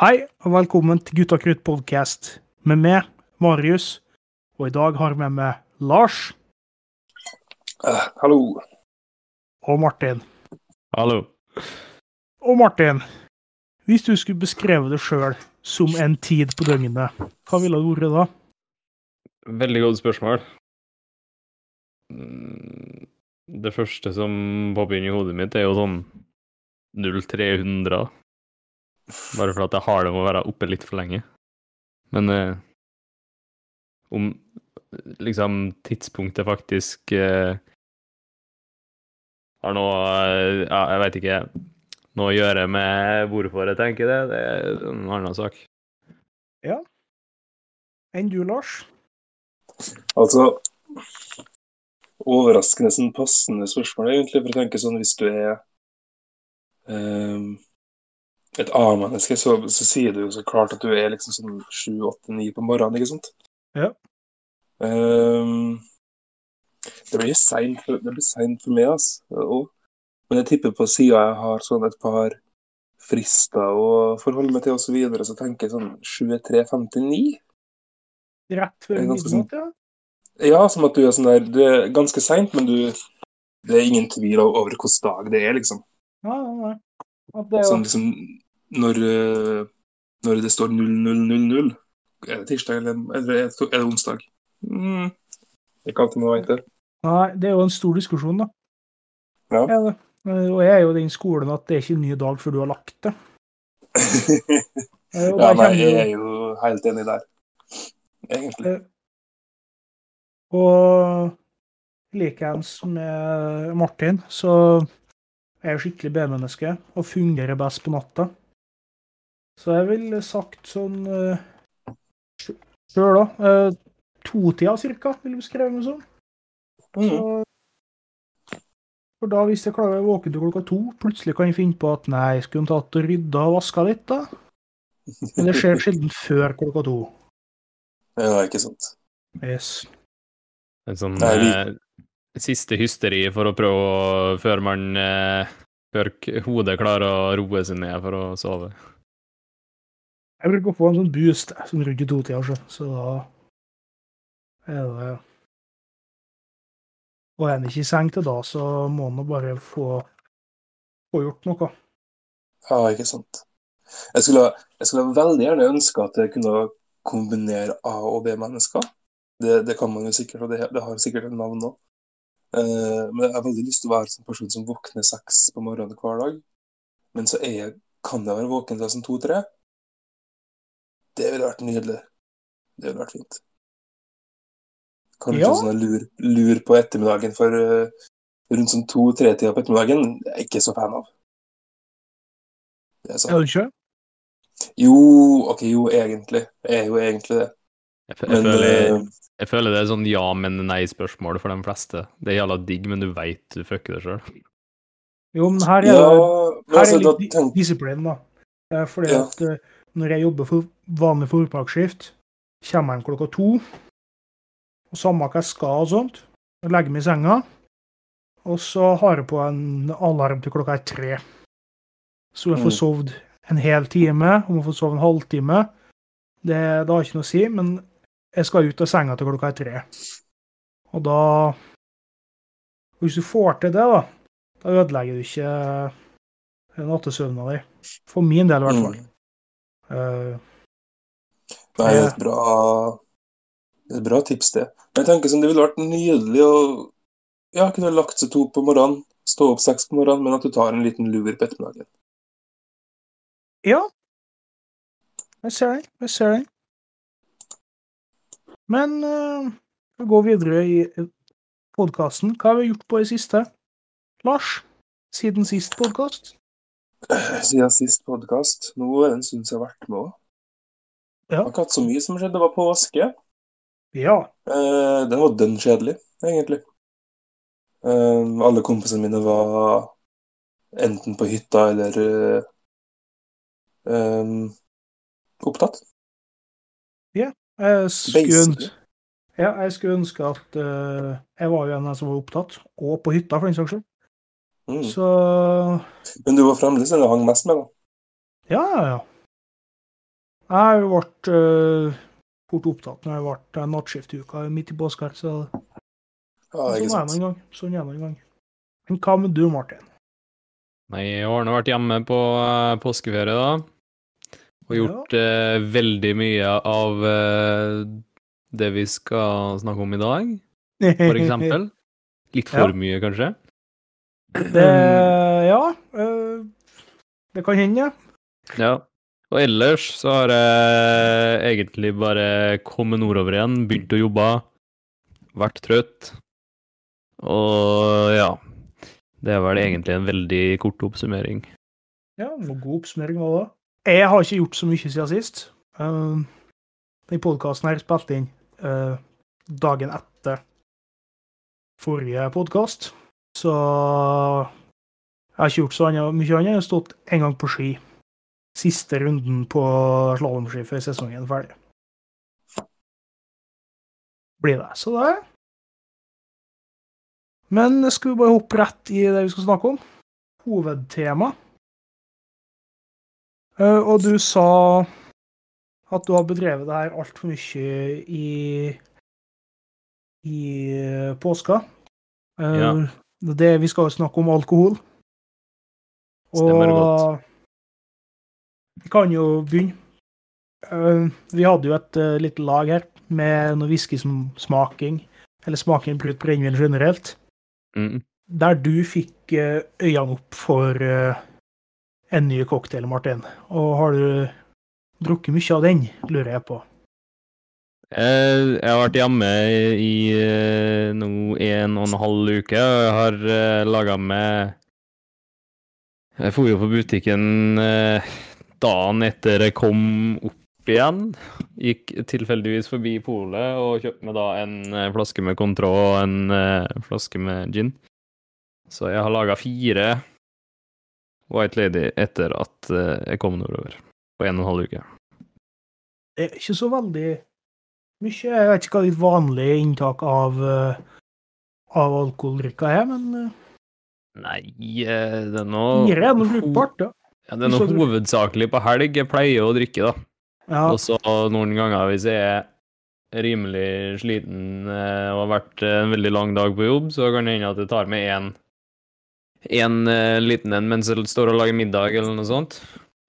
Hei, og velkommen til Gutta krutt podcast med meg, Marius. Og i dag har vi med meg Lars Uh, hallo. og Martin. Hallo. Og Martin, hvis du skulle beskrevet deg sjøl som en tid på døgnet, hva ville det vært da? Veldig godt spørsmål. Mm, Det første som popper inn i hodet mitt, er jo sånn 0300. Bare for at jeg har det med å være oppe litt for lenge. Men eh, om liksom tidspunktet faktisk eh, har noe eh, Ja, jeg veit ikke. Noe å gjøre med hvorfor jeg tenker det, det er en annen sak. Ja. Enn du, Lars? Altså Overraskende sånn passende spørsmål, egentlig. For å tenke sånn hvis du er ehm, et annet menneske, så, så sier du så klart at du er liksom sånn sju, åtte, ni på morgenen, ikke sant? Ja. Um, det blir seint for, for meg, altså. Og, men jeg tipper på sida jeg har sånn et par frister å forholde meg til, og så videre, så tenker jeg sånn 23.59. Rett før midnatt, sånn, ja? Ja, som at du er sånn der Du er ganske seint, men du Det er ingen tvil over hvilken dag det er, liksom. Ja, ja, ja. Jo Sånn liksom Når, eh, når det står 0000 Er det tirsdag, eller, eller er det, onsdag? Mm. Ikke alltid noe å det. Nei, det er jo en stor diskusjon, da. Ja. Det. Eh, Og jeg er jo den skolen at det er ikke en ny dag før du har lagt det. Eh, ja, nei, jeg er jo helt enig der. Egentlig. Og likeens med Martin, så er skikkelig B-menneske og fungerer best på natta. Så jeg ville sagt sånn uh, Sjøl, da. Uh, Totida cirka, vil du beskrive meg som. Mm. Så, for da, hvis jeg klarer å våkne til klokka to, plutselig kan jeg finne på at nei, jeg skulle tatt og rydda og vaska litt, da. Men det skjer sjelden før klokka to. Ja, ikke sant. Yes. En sånn Nei, vi- eh, siste hysteri for å prøve å Før man eh, Før hodet klarer å roe seg ned for å sove. Jeg bruker å få en sånn boost sånn rundt i totida, så, så da er det Og er en ikke i seng til da, så må en bare få, få gjort noe. Ja, ikke sant. Jeg skulle, jeg skulle veldig gjerne ønske at jeg kunne kombinere A- og B-mennesker. Det, det kan man jo sikkert, og det, det har sikkert et navn òg. Eh, men jeg har veldig lyst til å være en person som våkner seks på morgenen hver dag. Men så er jeg, kan jeg være våken til sånn to-tre. Det ville vært nydelig. Det ville vært fint. Kanskje Ja. sånn lur, lur på ettermiddagen for uh, rundt sånn to-tre-tida på ettermiddagen. jeg er ikke så fan av. Det er sant. Er du ikke? Jo, OK, jo, egentlig. Jeg er jo egentlig det. Jeg, jeg, Men føler, eh, jeg føler det er sånn ja, men nei-spørsmål for de fleste. Det er jævla digg, men du veit du fucker det sjøl. Jo, men her er Ja, det her altså, er litt di- disiplin, da. Fordi Ja. at eh, når jeg jobber for vanlig forpakkskift, kommer jeg hjem klokka to, og samme hva jeg skal og sånt, og legger meg i senga, og så har jeg på en alarm til klokka er tre. Så jeg får Mm. sovet en hel time, om jeg får sove en halvtime, det, det har ikke noe å si, men jeg skal ut av senga til klokka er tre. Og da Hvis du får til det, da, da ødelegger du ikke nattesøvna di. For min del, i hvert fall. mm. Uh, det er et bra, et bra tips, det. Jeg tenker som det ville vært nydelig å ja, kunne lagt seg to på morgenen, stå opp seks på morgenen, men at du tar en liten lur på ettermiddagen. ja. Jeg ser den. Jeg ser den. Men uh, vi går videre i podkasten. Hva har vi gjort på i siste? Lars? Siden sist podkast? Siden sist podkast. Nå er det en stund jeg har vært med òg. Ja. Har ikke hatt så mye som skjedde. Det var påske. Ja. Uh, den var dønn kjedelig, egentlig. Uh, alle kompisene mine var enten på hytta eller uh, um, opptatt. Jeg skulle, ønske, ja, jeg skulle ønske at uh, jeg var jo en av dem som var opptatt, og på hytta, for den saks skyld. Mm. Så Men du var fremdeles den du hang mest med, da. ja, ja, ja. Jeg ble uh, fort opptatt når jeg ble nattskiftuka midt i påska. Så Ja, sånn er det en gang. Sånn er det en gang. Men hva med du, Martin? Nei, jeg har nå vært hjemme på uh, påskeferie, da. Og gjort eh, veldig mye av uh, det vi skal snakke om i dag, for eksempel. Litt for Ja. mye, kanskje. Det, ja. Uh, det kan hende. Ja. Og ellers så har jeg egentlig bare kommet nordover igjen, begynt å jobbe, vært trøtt. Og ja. Det er vel egentlig en veldig kort oppsummering. Ja, det var god oppsummering òg, det. Jeg har ikke gjort så mye siden sist. Uh, den podkasten her spilte inn eh, dagen etter forrige podkast, så jeg har ikke gjort så mye annet. Jeg har stått en gang på ski. Siste runden på slalåmski før sesongen er ferdig. Blir det. Så det. Men skal vi bare hoppe rett i det vi skal snakke om? Hovedtema. Eh, og du sa at du har bedrevet det her altfor mye i i eh, påska. Eh, Ja. Det, vi skal jo snakke om alkohol. Stemmer godt. Vi kan jo begynne. Vi hadde jo et lite lag her med noe whisky som smaking, eller smaking brutt brennevin generelt, Mm. der du fikk øynene opp for en ny cocktail, Martin. Og har du drukket mye av den, lurer jeg på. Jeg, jeg har vært hjemme i eh, nå en og en halv uke, og jeg har uh, laga med Jeg dro jo på butikken eh, dagen etter jeg kom opp igjen. Gikk tilfeldigvis forbi polet og kjøpte meg da en eh, flaske med Contro og en eh, flaske med gin. Så jeg har laga fire White Lady etter at eh, jeg kom nordover. På en og en halv uke. Det er ikke så veldig mye. Jeg vet ikke hva ditt vanlige inntak av, eh, av alkoholdrikker er, men eh, Nei, det er nå fire er noe brukbart, ja. Ja, det er noe hovedsakelig på helg jeg pleier å drikke, da. ja. Og så noen ganger hvis jeg er rimelig sliten og har vært en veldig lang dag på jobb, så kan det hende at jeg tar med en, en eh, liten en mens jeg står og lager middag eller noe sånt.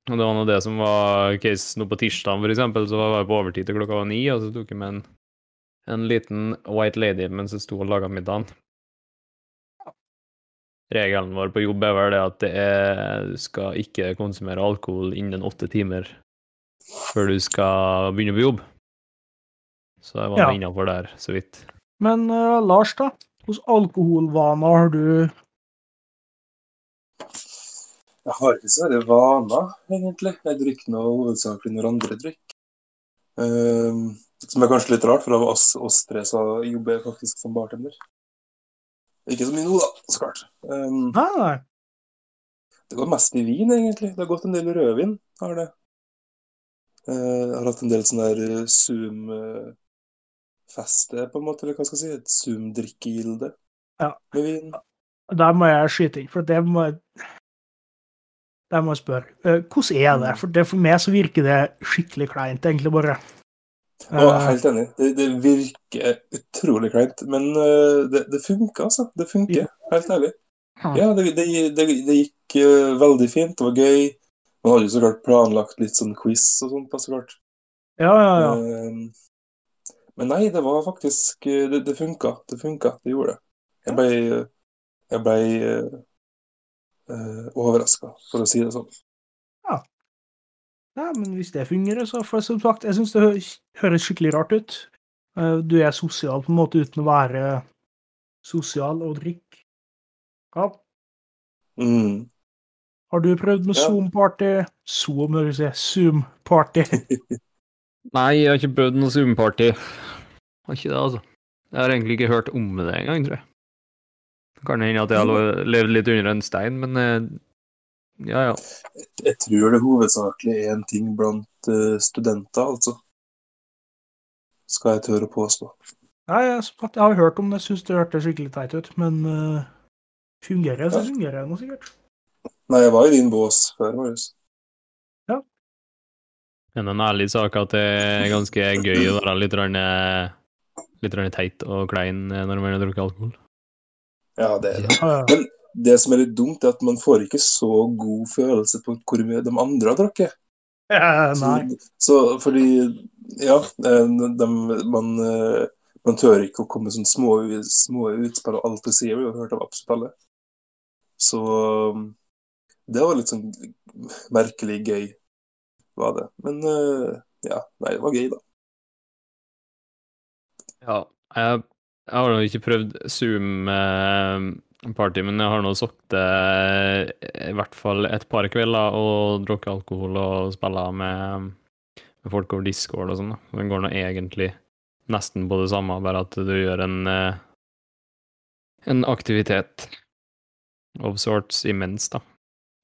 Og det var nå det som var case nå på tirsdag, for eksempel, så var jeg på overtid til klokka var ni, og så tok jeg med en, en liten White Lady mens jeg sto og laga middagen. Regelen vår på jobb er vel det at det er, du skal ikke konsumere alkohol innen åtte timer før du skal begynne på jobb. Så jeg var Ja. ja. innafor der, så vidt. Men uh, Lars, da? Hvilke alkoholvaner har du? Jeg har ikke så veldig vaner, egentlig. Jeg drikker nå hovedsakelig når andre drikker. Ehm, som er kanskje litt rart, for av oss, oss tre så jobber jeg faktisk som bartender. Ikke så mye nå, da, så klart. Um, Nei, nei. det går mest i vin, egentlig. Det har gått en del rødvin, har det. Eh, jeg har hatt en del sånn der eh, Zoom-feste, på en måte, eller hva skal jeg si. Et Zoom-drikkegilde Ja. med vin. Der må jeg skyte inn, for det må jeg Der må jeg spørre. Eh, Hvordan er det? For, det? for meg så virker det skikkelig kleint, egentlig, bare. Og jeg er Eh, helt enig. Det, det virker utrolig kleint. Men eh, det, det funker, altså. Det funker, helt ærlig. Ja. Det, det, det, det gikk veldig fint. Det var gøy. Man hadde jo så klart planlagt litt sånn quiz og sånt, da, så klart. ja, ja, ja. Eh, Men nei, det var faktisk eh, Det, det funka. Det funka. Det gjorde det. Jeg ble, jeg ble uh, overraska, for å si det sånn. Ja, men hvis det fungerer, så For som sagt, jeg syns det hø høres skikkelig rart ut. Uh, Du er sosial på en måte uten å være sosial og drikke. Ja. Mm. Har du prøvd med Ja. Zoom-party? Zoom, hører du si. Zoom-party. Nei, jeg har ikke prøvd noe Zoom-party. Har ikke det, altså. Jeg har egentlig ikke hørt om det engang, tror jeg. Det kan hende at jeg har levd litt under en stein, men eh, ja, ja. Jeg tror det hovedsakelig er en ting blant eh, studenter, altså. Skal jeg tørre å påstå. Nei, jeg, jeg har hørt om det, syns det hørtes skikkelig teit ut, men uh, fungerer så Ja. fungerer det nå sikkert. Nei, jeg var i din bås før, Marius. Ja. Men en ærlig sak at det er ganske gøy å være litt, rann, litt rann teit og klein når man har drukket alkohol. Ja, det er det. Ja, ja. Det som er litt dumt, er at man får ikke så god følelse på hvor mye de andre har drukket. Ja, Så, Nei. så fordi Ja, de, man, eh, man tør ikke å komme sånn små, små utspill, og alt du sier blir har hørt av absolutt alle. Så um, det var litt sånn merkelig gøy, var det. Men eh, ja, nei, det var gøy, da. Ja, jeg, jeg har nå ikke prøvd Zoom-party, men jeg har nå sittet eh, i hvert fall et par kvelder og drukket alkohol og spilla med, med folk over Discord og sånn. Det går nå egentlig nesten på det samme, bare at du gjør en eh, en aktivitet of sorts imens, da.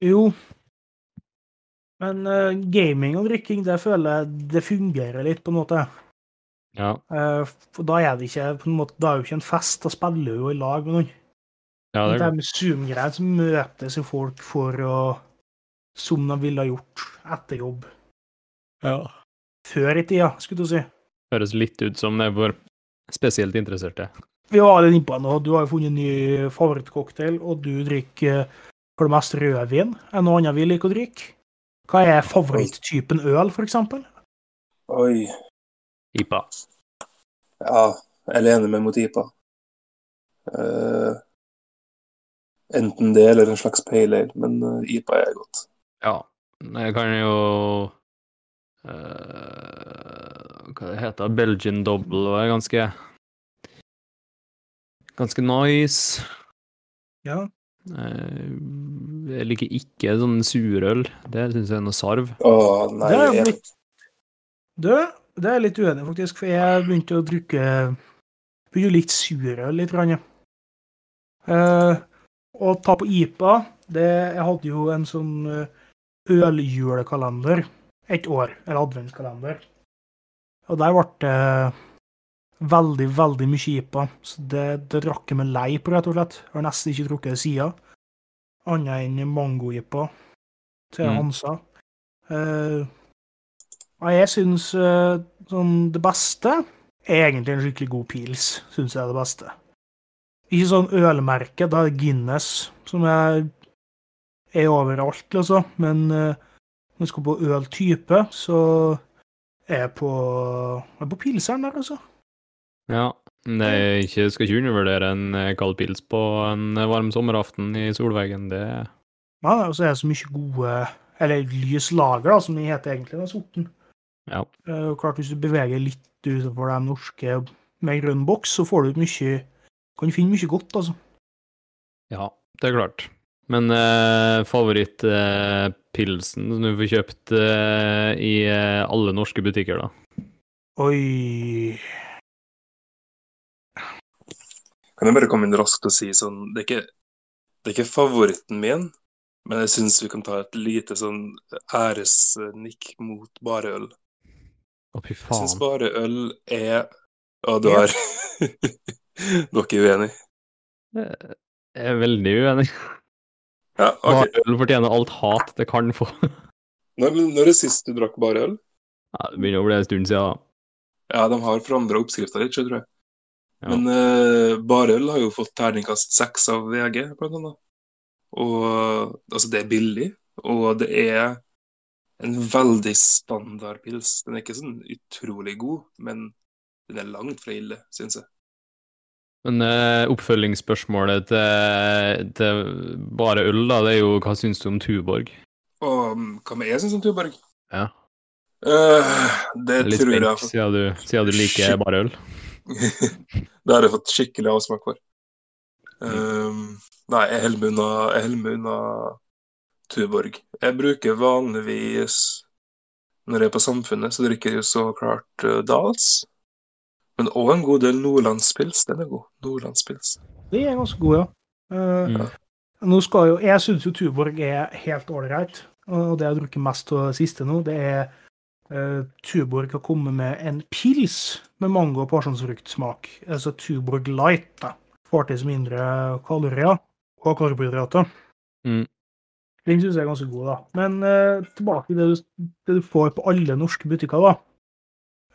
Jo. Men uh, gaming og drikking, det føler jeg det fungerer litt, på en måte. Ja, Eh, for da er det ikke på en måte, da er det jo ikke en fest, da spiller du jo i lag med noen. ja det det er med Zoom-greier, så møtes jo folk for å Som de ville ha gjort etter jobb. ja. Før i tida, skulle du si. Høres litt ut som det er for spesielt interesserte. Vi var litt innpå nå. Du har jo funnet en ny favorittcocktail, og du drikker eh, for det meste rødvin. Er det noe annet vi liker å drikke? Hva er favoritttypen øl, for eksempel? Oi. IPA. Ja, jeg lener meg mot IPA. Uh, enten det eller en slags pale ale, men eh, IPA er godt. Ja, jeg kan jo uh, Hva det heter Belgian double og er ganske Ganske nice. Ja. Eh, jeg liker ikke sånn surøl. Det syns jeg er noe sarv. Å, nei, Det er blitt... Du, det er jeg litt uenig faktisk, for jeg begynte å bruke Begynte å like surøl litt. Grann, ja. Eh, og ta på IPA det, Jeg hadde jo en sånn eh, øljulekalender et år, eller adventskalender. Og der ble det veldig, veldig mye IPA. Så det, det drakk jeg meg lei på, rett og slett. Jeg har nesten ikke drukket det siden. Annet enn mango-IPA til Mm. Hansa. Eh, og jeg syns eh, sånn det beste er egentlig en skikkelig god pils. Syns jeg er det beste. Ikke sånn ølmerke, da er det Guinness som er, er overalt, liksom. Men eh, når jeg skal på øltype, så er jeg på, er på pilseren der, altså. Ja. Det ikke, skal ikke undervurdere en eh, kald pils på en varm sommeraften i solveggen. Det Ja, og så er det så mye gode Eller lys lager, da, som det heter egentlig, den sorten. Ja. Uh, klart, hvis du beveger litt utenfor de norske med grønn boks, så får du mye Kan du finne mye godt, altså. Ja, det er klart. Men eh, favorittpilsen som du får kjøpt eh, i eh, alle norske butikker, da? Oi kan jeg bare komme inn raskt og si sånn Det er ikke, det er ikke favoritten min, men jeg syns vi kan ta et lite sånn æresnikk mot bare øl. Å, fy faen. Jeg syns bare øl er Å, du har Du er ikke uenig? Jeg er veldig uenig. Ja, OK. Bare øl fortjener alt hat det kan få. Når, når er det sist du drakk bare øl? Ja, det begynner å bli en stund siden. Ja, de har forandra oppskrifta litt, tror jeg. Ja. Men uh, bare øl har jo fått terningkast seks av VG, blant annet. Og altså, det er billig, og det er en veldig standard pils. Den er ikke sånn utrolig god, men den er langt fra ille, syns jeg. Men eh, oppfølgingsspørsmålet til, til bare øl, da, det er jo hva syns du om Tuborg? Og hva med jeg syns om Tuborg? Ja. Uh, det litt tror jeg spent, siden du, siden du liker bare øl. det har jeg fått skikkelig avsmak for. Um, nei, jeg holder meg unna, jeg holder meg unna Tuborg. Jeg bruker vanligvis Når jeg er på Samfunnet, så drikker jeg jo så klart uh, Dals. Men òg en god del nordlandspils. Den er god. Nordlandspils. De er ganske gode, ja. Uh, Mm. Nå skal jo, Jeg syns jo Tuborg er helt ålreit, og det jeg har drukket mest av det siste nå, det er uh, Tuborg har kommet med en pils med mango- og pasjonsfruktsmak. Altså Tuborg Light. da. Får til mindre kalorier og karbohydrater. Mm. Den syns jeg er ganske god, da. Men eh, tilbake til det du, det du får på alle norske butikker, da.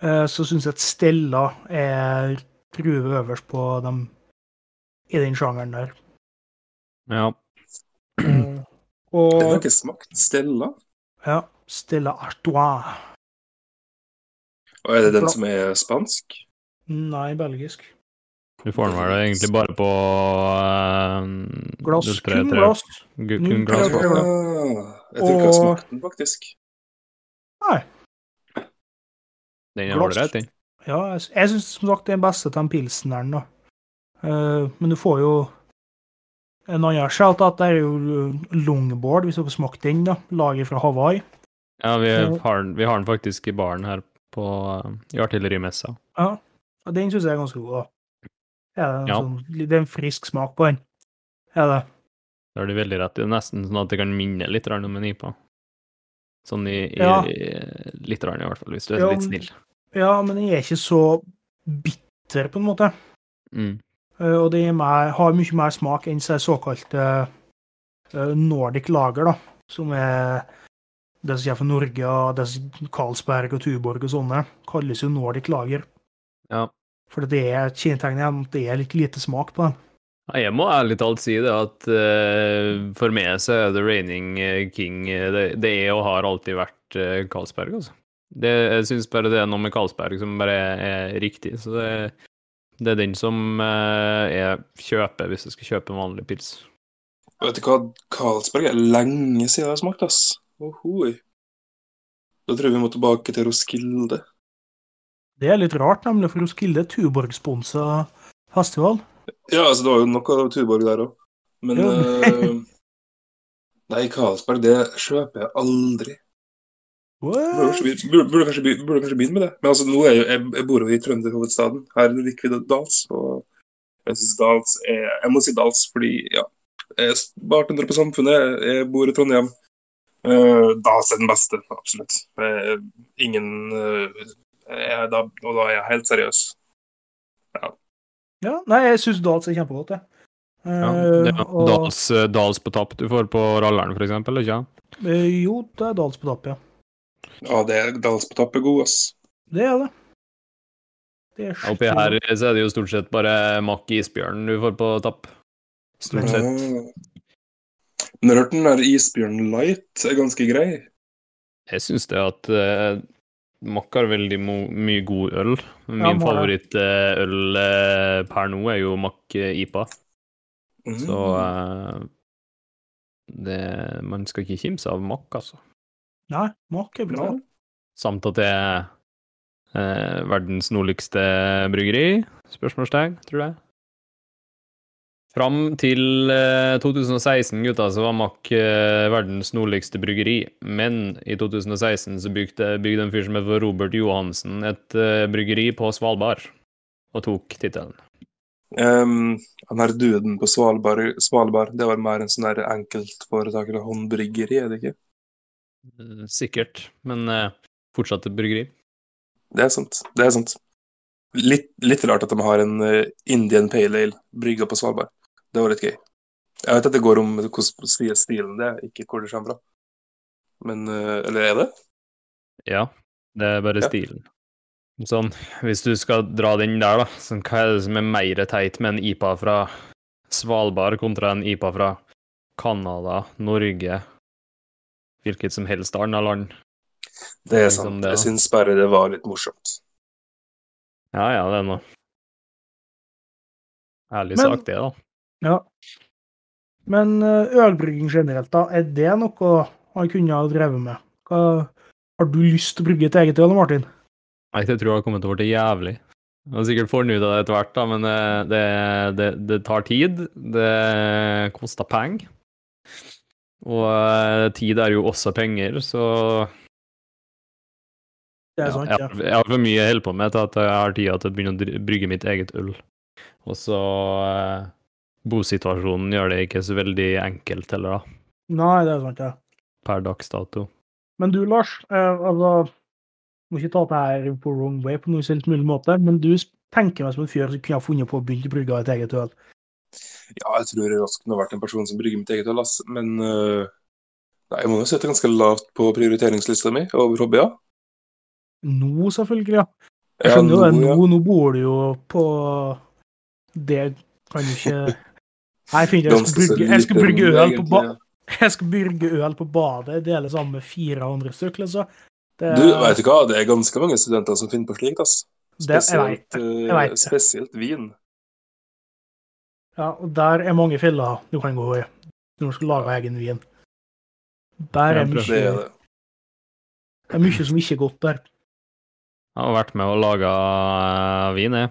Eh, så syns jeg at Stella er truet øverst på dem i den sjangeren der. Ja. Eh, Den og har ikke smakt Stella. ja, Stella Artois. Og er det den som er spansk? Nei, belgisk. Du får den vel egentlig bare på uh, Glass. Kun glass. Kun glass. tre- ja. Jeg tror ikke jeg har Og- smakt den, faktisk. Nei. Den er ålreit, den. Ja, jeg, jeg syns som sagt det er den beste til den pilsneren, da. Uh, men du får jo en annen skjelt at det er jo eh, longboard, hvis du har smakt den, da. Lager fra Hawaii. Ja, vi har, vi har den faktisk i baren her på, i artillerimessa. Ja, og den syns jeg er ganske god, da. Ja, det, Ja. sånn, det er en frisk smak på den. Er det? Da har du veldig rett. Det er nesten sånn at det kan minne litt om en IPA. Sånn i, i, Ja. i litt grann i hvert fall, hvis du er Ja, litt snill. Ja, men den er ikke så bitter, på en måte. Mm. Eh, og det er mer, har mye mer smak enn seg såkalte uh, Nordic Lager, da. Som er det som kommer fra Norge, og det som Karlsberg og Tuborg og sånne. Kalles jo Nordic Lager. Ja. For det er kjennetegnet er at det er litt lite smak på den. Jeg må ærlig talt si det at uh, for meg så er The Raining eh, King eh, det, det er og har alltid vært uh, Karlsberg, altså. Det, jeg syns bare det er noe med Karlsberg som bare er, er riktig. Så det, det er den som uh, jeg kjøper hvis jeg skal kjøpe en vanlig pils. Vet du hva, Karlsberg er lenge siden jeg har smakt, ass. Ohoi. Da tror jeg vi må tilbake til Roskilde. Det er litt rart, nemlig, for Roskilde er Tuborg-sponsa festival. Ja, altså, det var jo noe Tuborg der òg. Men eh, Nei, Karlsberg, det kjøper jeg aldri. Burde kanskje, burde, burde, kanskje, burde kanskje begynne med det. Men altså, nå er jo, jeg, jeg bor jo i trønderhovedstaden. Her drikker vi Dals. Og jeg syns Dals er Jeg må si Dals fordi, ja Jeg er bartender på Samfunnet, jeg bor i Trondheim. Uh, Dals er den beste, absolutt. Uh, ingen eh, jeg, da, Og da er jeg helt seriøs. Ja, nei, jeg syns Dals er kjempegodt, jeg. Ja, Eh, det er og- Dals, eh, Dals på tapp du får på ralleren, for eksempel, ikke eh, jo, det er Dals på tapp, ja. Ja, det er Dals på tapp er god, ass. Det er det. Det er Oppi her så er det jo stort sett bare Mack Isbjørn du får på tapp. Stort sett. Ah. Men jeg har hørt den der Isbjørn Light er ganske grei. Jeg syns det at Mack har veldig mye god øl. Min Ja, favorittøl uh, per nå er jo Mack eh, IPA. Mm. Så uh, det, man skal ikke kimse av Mack, altså. Nei, Mack er bra. Samt at det er uh, verdens nordligste bryggeri? Spørsmålstegn, tror jeg. Fram til eh, 2016, gutta, så var Mack eh, verdens nordligste bryggeri. Men i 2016 så bygde, bygde en fyr som heter Robert Johansen et eh, bryggeri på Svalbard, og tok tittelen. Um, han her duden på Svalbard, Svalbard, det var mer en sånn enkeltforetak eller håndbryggeri, er det ikke? Eh, Sikkert, men eh, fortsatt et bryggeri. Det er sant. Det er sant. Litt, litt rart at de har en eh, Indian Pale Ale brygga på Svalbard. Det var litt gøy. Jeg vet at det går om hvordan stilen det er, ikke hvor det kommer fra. Men eh, Eller er det? Ja, det er bare Ja. stilen. Sånn, hvis du skal dra den der, da, sånn, hva er det som er mer teit med en IPA fra Svalbard kontra en IPA fra Canada, Norge, hvilket som helst annet land? Det er Liksom sant. det, Jeg syns bare det var litt morsomt. Ja, ja, det er noe. Ærlig Men- sagt, det, da. Ja. Men eh, ølbrygging generelt, da, er det noe han kunne ha drevet med? Hva, har du lyst til å brygge et eget øl, Martin? Nei, det tror jeg har kommet til å bli jævlig. Jeg har sikkert funnet ut av det etter hvert, da, men eh, det, det, det tar tid. Det koster penger. Og eh, tid er jo også penger, så Det er sant, jeg, ja. har- jeg har for mye å holde på med til at jeg har tida til å begynne å brygge mitt eget øl. Og så Bosituasjonen gjør det ikke så veldig enkelt heller, da, Nei, det er sant, ja. per dags dato. Men du, Lars, eh, altså Må ikke ta det her på wrong way på noen som mulig måte, men du tenker meg som en fyr som kunne ha funnet på å begynne å brygge et eget øl. Ja, jeg tror jeg raskt kunne vært en person som brygger mitt eget øl, ass. Men uh, Nei, jeg må jo sette ganske lavt på prioriteringslista mi over hobbyer. Nå, selvfølgelig, ja. Jeg skjønner jo det. nå, ja. Nå bor du jo på Det kan du ikke Nei, jeg jeg skal brygge, jeg skal brygge øl på ba jeg skal brygge øl på badet, dele sammen med fire andre stykker, så det, Du, vet du hva? Det er ganske mange studenter som finner på slikt, ass. det, jeg vet, Spesielt, eh, Jeg vet spesielt vin. ja, og der er mange filler du kan gå i når du skal lage egen vin. Der er mye, Det er det. det er mye som ikke er godt der. Jeg har vært med og laga vin, jeg.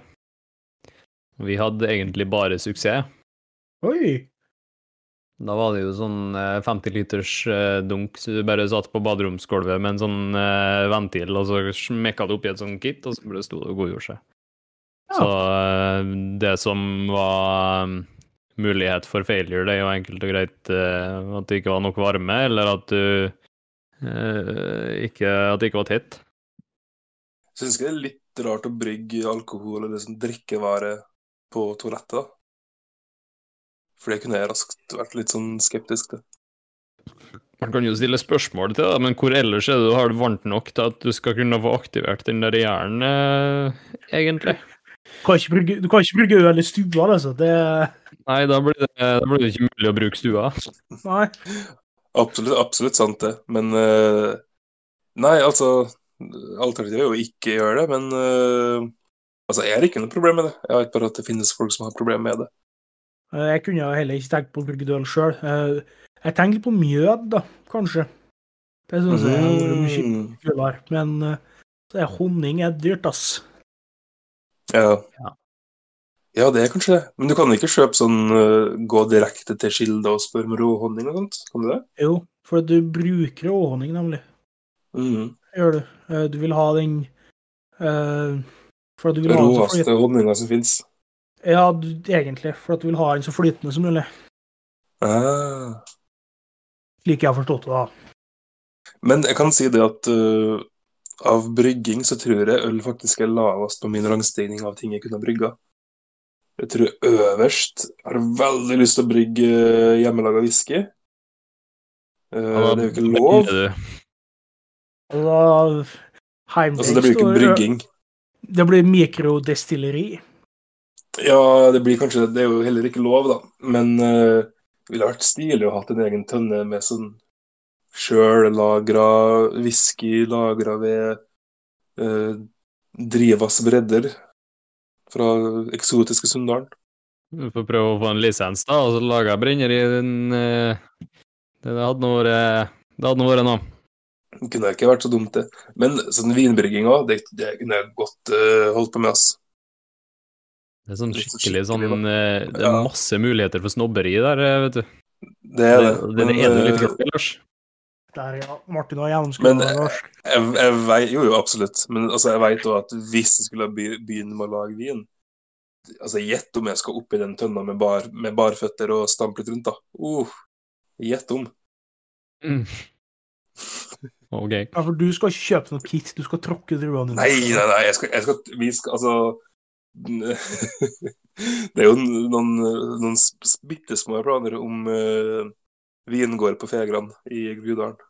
Vi hadde egentlig bare suksess. Oi! Da var det jo sånn eh, 50 liters eh, dunk, så du bare satt på baderomsgulvet med en sånn eh, ventil, og så smekka det oppi et sånt kit, og så bare sto det og godgjorde seg. Ja. Så eh, det som var eh, mulighet for failure, det er jo enkelt og greit eh, at det ikke var nok varme, eller at du eh, ikke At det ikke var tett. Syns ikke det er litt rart å brygge alkohol eller liksom drikkevare på toalettet, da. For det kunne jeg raskt vært litt sånn skeptisk til. Man kan jo stille spørsmål til det, men hvor ellers er det du har det varmt nok til at du skal kunne få aktivert den der hjernen, eh, egentlig? Du kan ikke bruke, du kan ikke øl i stua, altså. Det Nei, da blir, det, da blir det ikke mulig å bruke stua. Nei. Absolutt, absolutt sant det, men eh, Nei, altså Alternativet er jo å ikke gjøre det, men eh, altså, jeg har ikke noe problem med det. Jeg vet bare at det finnes folk som har problemer med det. Eh, Jeg kunne heller ikke tenkt på å brygge øl sjøl. Jeg tenkte på mjød, da, kanskje. Det syns jeg hadde vært mye Mm, kulere. Men eh, så er honning er dyrt, ass. ja. Ja. ja, det er kanskje det. Men du kan ikke kjøpe sånn eh, Gå direkte til kilde og spørre om råhonning og sånt? Kan du det? Jo, for du bruker råhonning, nemlig. Mm. Gjør du. Eh, Du vil ha den uh, Råeste honninga som fins. Ja, du, egentlig. For at du vil ha den så flytende som mulig. Ah. Slik jeg har forstått det, da. Men jeg kan si det at uh, av brygging så tror jeg øl faktisk er lavest på min rangstigning av ting jeg kunne brygga. Jeg tror øverst har veldig lyst til å brygge øh, hjemmelaga whisky. Uh, Ja, det er jo ikke lov. Altså, Altså, det blir jo ikke brygging. Det blir mikrodestilleri. Ja, det blir kanskje Det er jo heller ikke lov, da. Men uh, det ville vært stilig å ha en egen tønne med sånn sjøllagra whisky lagra ved uh, Drivas bredder fra eksotiske Sunndalen. Du får prøve å få en lisens, da, og så lager brenner i den uh, Det hadde nå vært Det hadde nå vært noe. Det kunne ikke vært så dumt, det. Men sånn vinbrygginga, det, det kunne jeg godt uh, holdt på med, ass. Det er sånn skikkelig sånn eh, Det er Ja. masse muligheter for snobberi der, eh, vet du. Det er det. det, det, er du litt glad i, Lars. Der, ja. Martin har eh, norsk. jeg, jeg vet, jo, jo, absolutt. Men altså, jeg vet òg at hvis jeg skulle begynne med å lage vin altså Gjett om jeg skal oppi den tønna med, bar, med barføtter og stampe litt rundt, da. Uh, Gjett om. Mm. OK. Ja, for du skal ikke kjøpe noe kit, du skal tråkke druene dine. Nei, nei, nei, jeg skal, jeg skal Vi skal altså Det er jo noen, noen bitte små planer om uh, vingård på Fegran i Grudalen.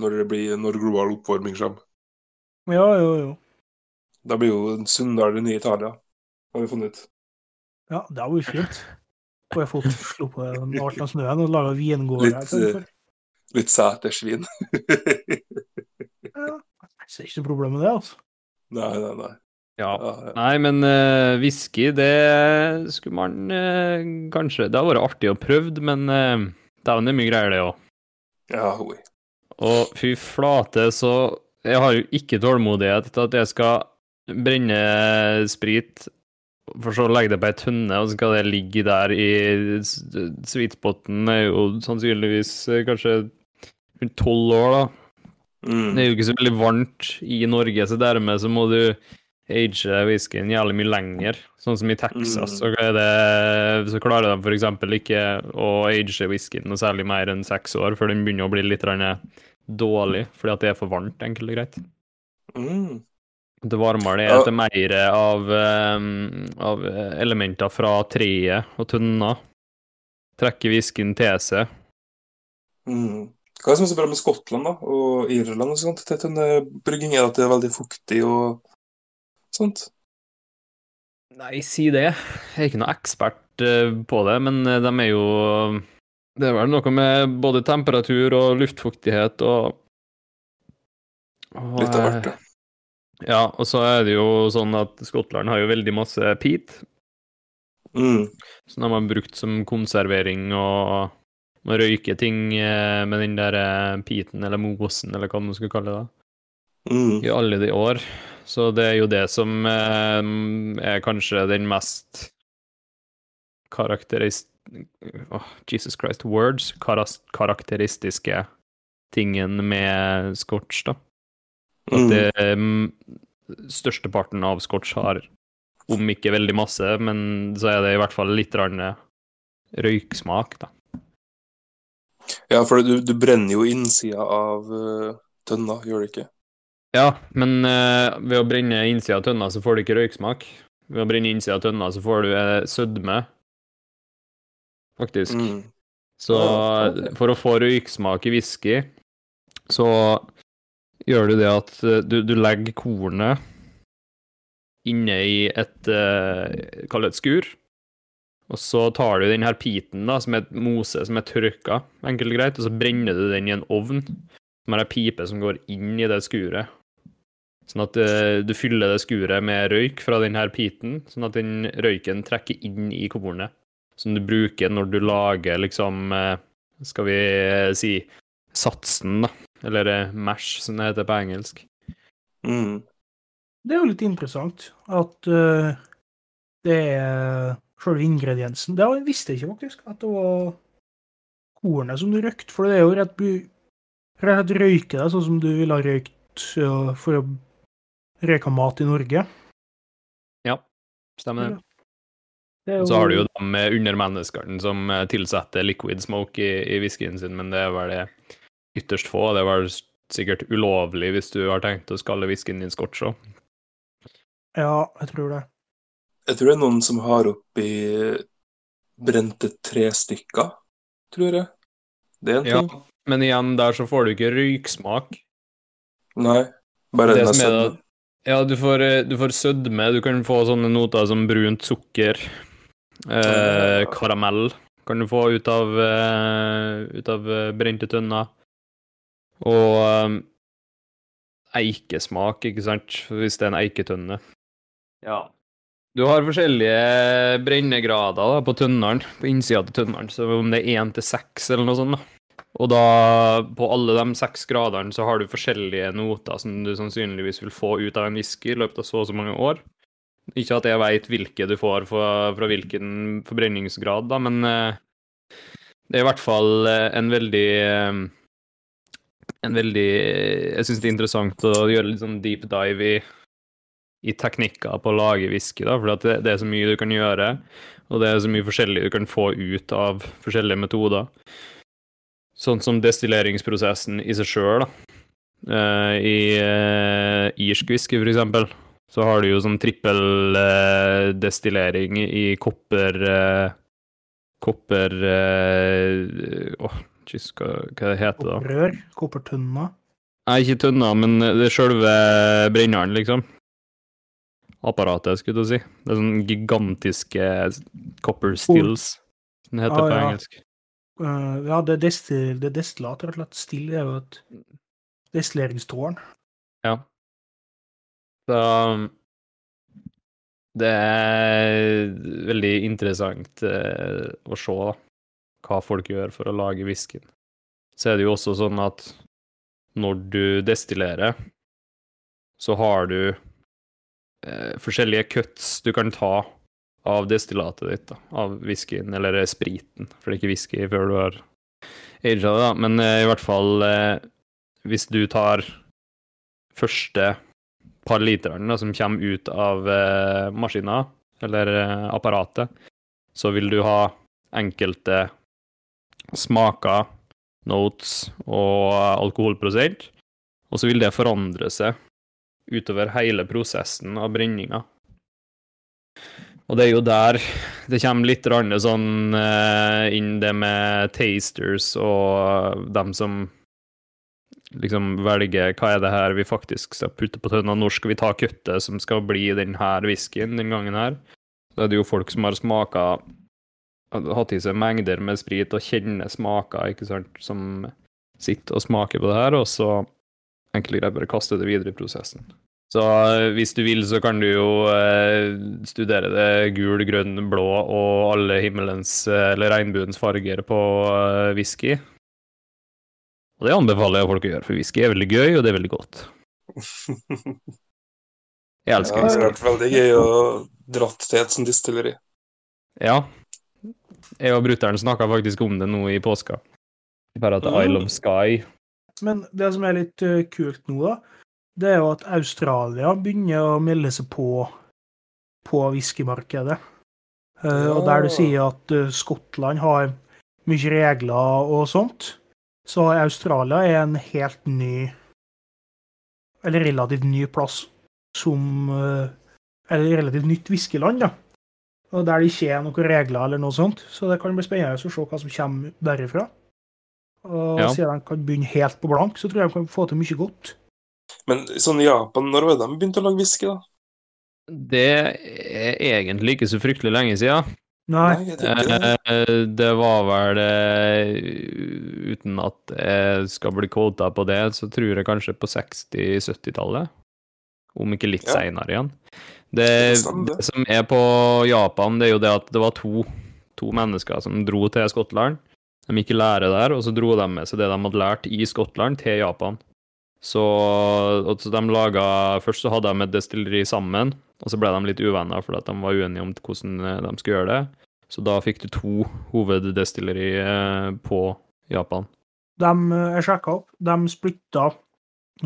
Når det blir når global oppvarming kommer. Ja, jo, jo. Da blir jo Sunndal det nye Italia, har vi funnet ut. Ja, det hadde vært fint. Jeg fått slå på arten av snøen og lage vingård her. Litt, istedenfor. Litt sætersvin. Ja, jeg ser ikke noe problem med det, altså. nei, nei, nei. Ja. Nei, men uh, whisky, det skulle man uh, kanskje Det har vært artig å prøve, men uh, dæven, det er mye greier, det òg. ja hoi. Og fy flate, så Jeg har jo ikke tålmodighet til at jeg skal brenne sprit, for så å legge det på ei tønne, og så skal det ligge der i Sweetspoten er jo sannsynligvis kanskje rundt tolv år, da. Mm. Det er jo ikke så veldig varmt i Norge, så dermed så må du age whiskyen jævlig mye lenger. Sånn som i Texas, Mm. så, er det, så klarer de f.eks. ikke å age whiskyen noe særlig mer enn seks år før den begynner å bli litt dårlig, fordi at det er for varmt, enkelt og greit. Mm. Det varmere det er, til mer av, eh, av elementer fra treet og tønna. Trekker whiskyen til seg. Mm. Hva er det som er så bra med Skottland da, og Irland og sånt til tønnebrygging? Er det at det er veldig fuktig og sånt? Nei, si det. Jeg er ikke noe ekspert eh, på det, men eh, de er jo Det er vel noe med både temperatur og luftfuktighet og, og Litt av hvert, eh, ja. Ja, og så er det jo sånn at Skottland har jo veldig masse peat, Mm. Så har brukt som konservering og man røyker ting med den der peaten eller mosen, eller hva man skal kalle det, Mm. i alle de år. Så det er jo det som eh, er kanskje den mest karakterist... Oh, Jesus Christ, words. Karas karakteristiske tingen med scotch, da. At Mm. det um, størsteparten av scotch har, om ikke veldig masse, men så er det i hvert fall litt rann røyksmak, da. Ja, for du, du brenner jo innsida av uh, tønna, gjør du ikke? Ja, men uh, ved å brenne innsida av tønna, så får du ikke røyksmak. Ved å brenne innsida av tønna, så får du uh, sødme, faktisk. Mm. Så Ja, for å få røyksmak i whisky, så gjør du det at eh, du, du legger kornet inne i et uh, Kall det et skur. Og så tar du den her piten, da, som er et mose som er tørka, enkelt og greit, og så brenner du den i en ovn, som er ei pipe som går inn i det skuret. Sånn at uh, du fyller det skuret med røyk fra denne her piten, sånn at den røyken trekker inn i kornet. Som du bruker når du lager liksom uh, Skal vi eh, si satsen, da. Eller uh, mash, som det heter på engelsk. Mm. Det er jo litt interessant at det er selve ingrediensen. Det visste jeg ikke, faktisk. At det var kornet som du røykte. For det er jo rett rett røyke det, sånn som du ville ha røykt for å røyke mat i Norge. Ja, stemmer det. Det er så har du jo de med undermenneskene som eh, tilsetter liquid smoke i, i whiskyen sin, men det er vel det ytterst få. Det er vel sikkert ulovlig hvis du har tenkt å skalle whiskyen din scotch òg. Ja, jeg tror det. Jeg tror det er noen som har oppi brente tre stykker, tror jeg. Det er en ting. Ja. Men igjen, der så får du ikke røyksmak. Nei, bare Det den som er sødmen. Ja, du får, eh, du får sødme, du kan få sånne noter som brunt sukker, eh, karamell kan du få ut av, uh, ut av eh, brente tønner. Og um, eikesmak, ikke sant, hvis det er en eiketønne. Ja. Du har forskjellige brennegrader da, på tønneren, på innsida til tønneren, så om det er én til seks eller noe sånt. da. Og da, på alle de seks gradene, så har du forskjellige noter som du sannsynligvis vil få ut av en whisky i løpet av så og så mange år. Ikke at jeg veit hvilke du får fra, fra hvilken forbrenningsgrad, da, men eh, det er i hvert fall eh, en veldig eh, En veldig Jeg syns det er interessant å gjøre litt sånn deep dive i, i teknikker på å lage whisky, da, for det, det er så mye du kan gjøre, og det er så mye forskjellig du kan få ut av forskjellige metoder. Sånn som destilleringsprosessen i seg sjøl, da. Uh, I uh, irsk whisky, for eksempel, så har du jo sånn trippeldestillering i kopper eh, Kopper eh, oh, jeez, hva, hva det heter det da? Rør, koppertønner. Nei, ikke tønna, men det er sjølve brenneren, liksom. Apparatet, skulle du si. Det er sånn gigantiske copper stills, som det heter Ah, på ja. engelsk. Eh, ja, det destil, det destillat, rett og slett. Still er jo et destilleringstårn. Ja. Så det er veldig interessant uh, å se da, hva folk gjør for å lage whiskyen. Så er det jo også sånn at når du destillerer, så har du uh, forskjellige cuts du kan ta av destillatet ditt, da, av whiskyen, eller spriten, for det er ikke whisky før du har aga det, da. Men eh, i hvert fall eh, hvis du tar første par literne som kommer ut av eh, maskina, eller eh, apparatet, så vil du ha enkelte smaker, notes og alkoholprosent, og så vil det forandre seg utover hele prosessen av brenninga. Og det er jo der det kommer litt sånn eh, inn det med tasters og dem som liksom velger hva er det her vi faktisk skal putte på tønna, når skal vi ta kuttet som skal bli denne whiskyen den gangen her. Så er det jo folk som har smaka Hatt i seg mengder med sprit og kjenner smaker, ikke sant, som sitter og smaker på det her, og så greit bare kaste det videre i prosessen. Så eh, hvis du vil, så kan du jo eh, studere det gul, grønn, blå og alle himmelens, eh, eller regnbuens farger på eh, whisky. Og det anbefaler jeg folk å gjøre, for whisky er veldig gøy, og det er veldig godt. Jeg Ja, elsker det har whisky. vært veldig gøy å dratt til et sånt distilleri. Ja. Jeg og brutter'n snakka faktisk om det nå i påska. Bare at Mm. Isle of Sky Men det som er litt kult nå, da, det er jo at Australia begynner å melde seg på på whiskymarkedet. Eh, Og der du sier at eh, Skottland har mye regler og sånt, så Australia er en helt ny Eller relativt ny plass som eh, Eller relativt nytt whiskyland, da. Og der det ikke er noen regler eller noe sånt. Så det kan bli spennende å se hva som kommer derifra. Og Ja. siden de kan begynne helt på blank, så tror jeg de kan få til mye godt. Men sånn i Japan, når var det de begynte å lage whisky, da? Det er egentlig ikke så fryktelig lenge siden. Nei. det. Eh, Det var vel eh, Uten at jeg skal bli kvota på det, så tror jeg kanskje på 60-70-tallet. Om ikke litt Ja. seinere igjen. Det, Det det. det som er på Japan, det er jo det at det var to, to mennesker som dro til Skottland. De gikk i lære der, og så dro de med seg det de hadde lært i Skottland, til Japan. Så, så de laga Først så hadde de et destilleri sammen, og så ble de litt uvenner fordi de var uenige om hvordan eh, de skulle gjøre det. Så da fikk du to hoveddestilleri eh, på Japan. De, eh, jeg sjekka opp, de splitta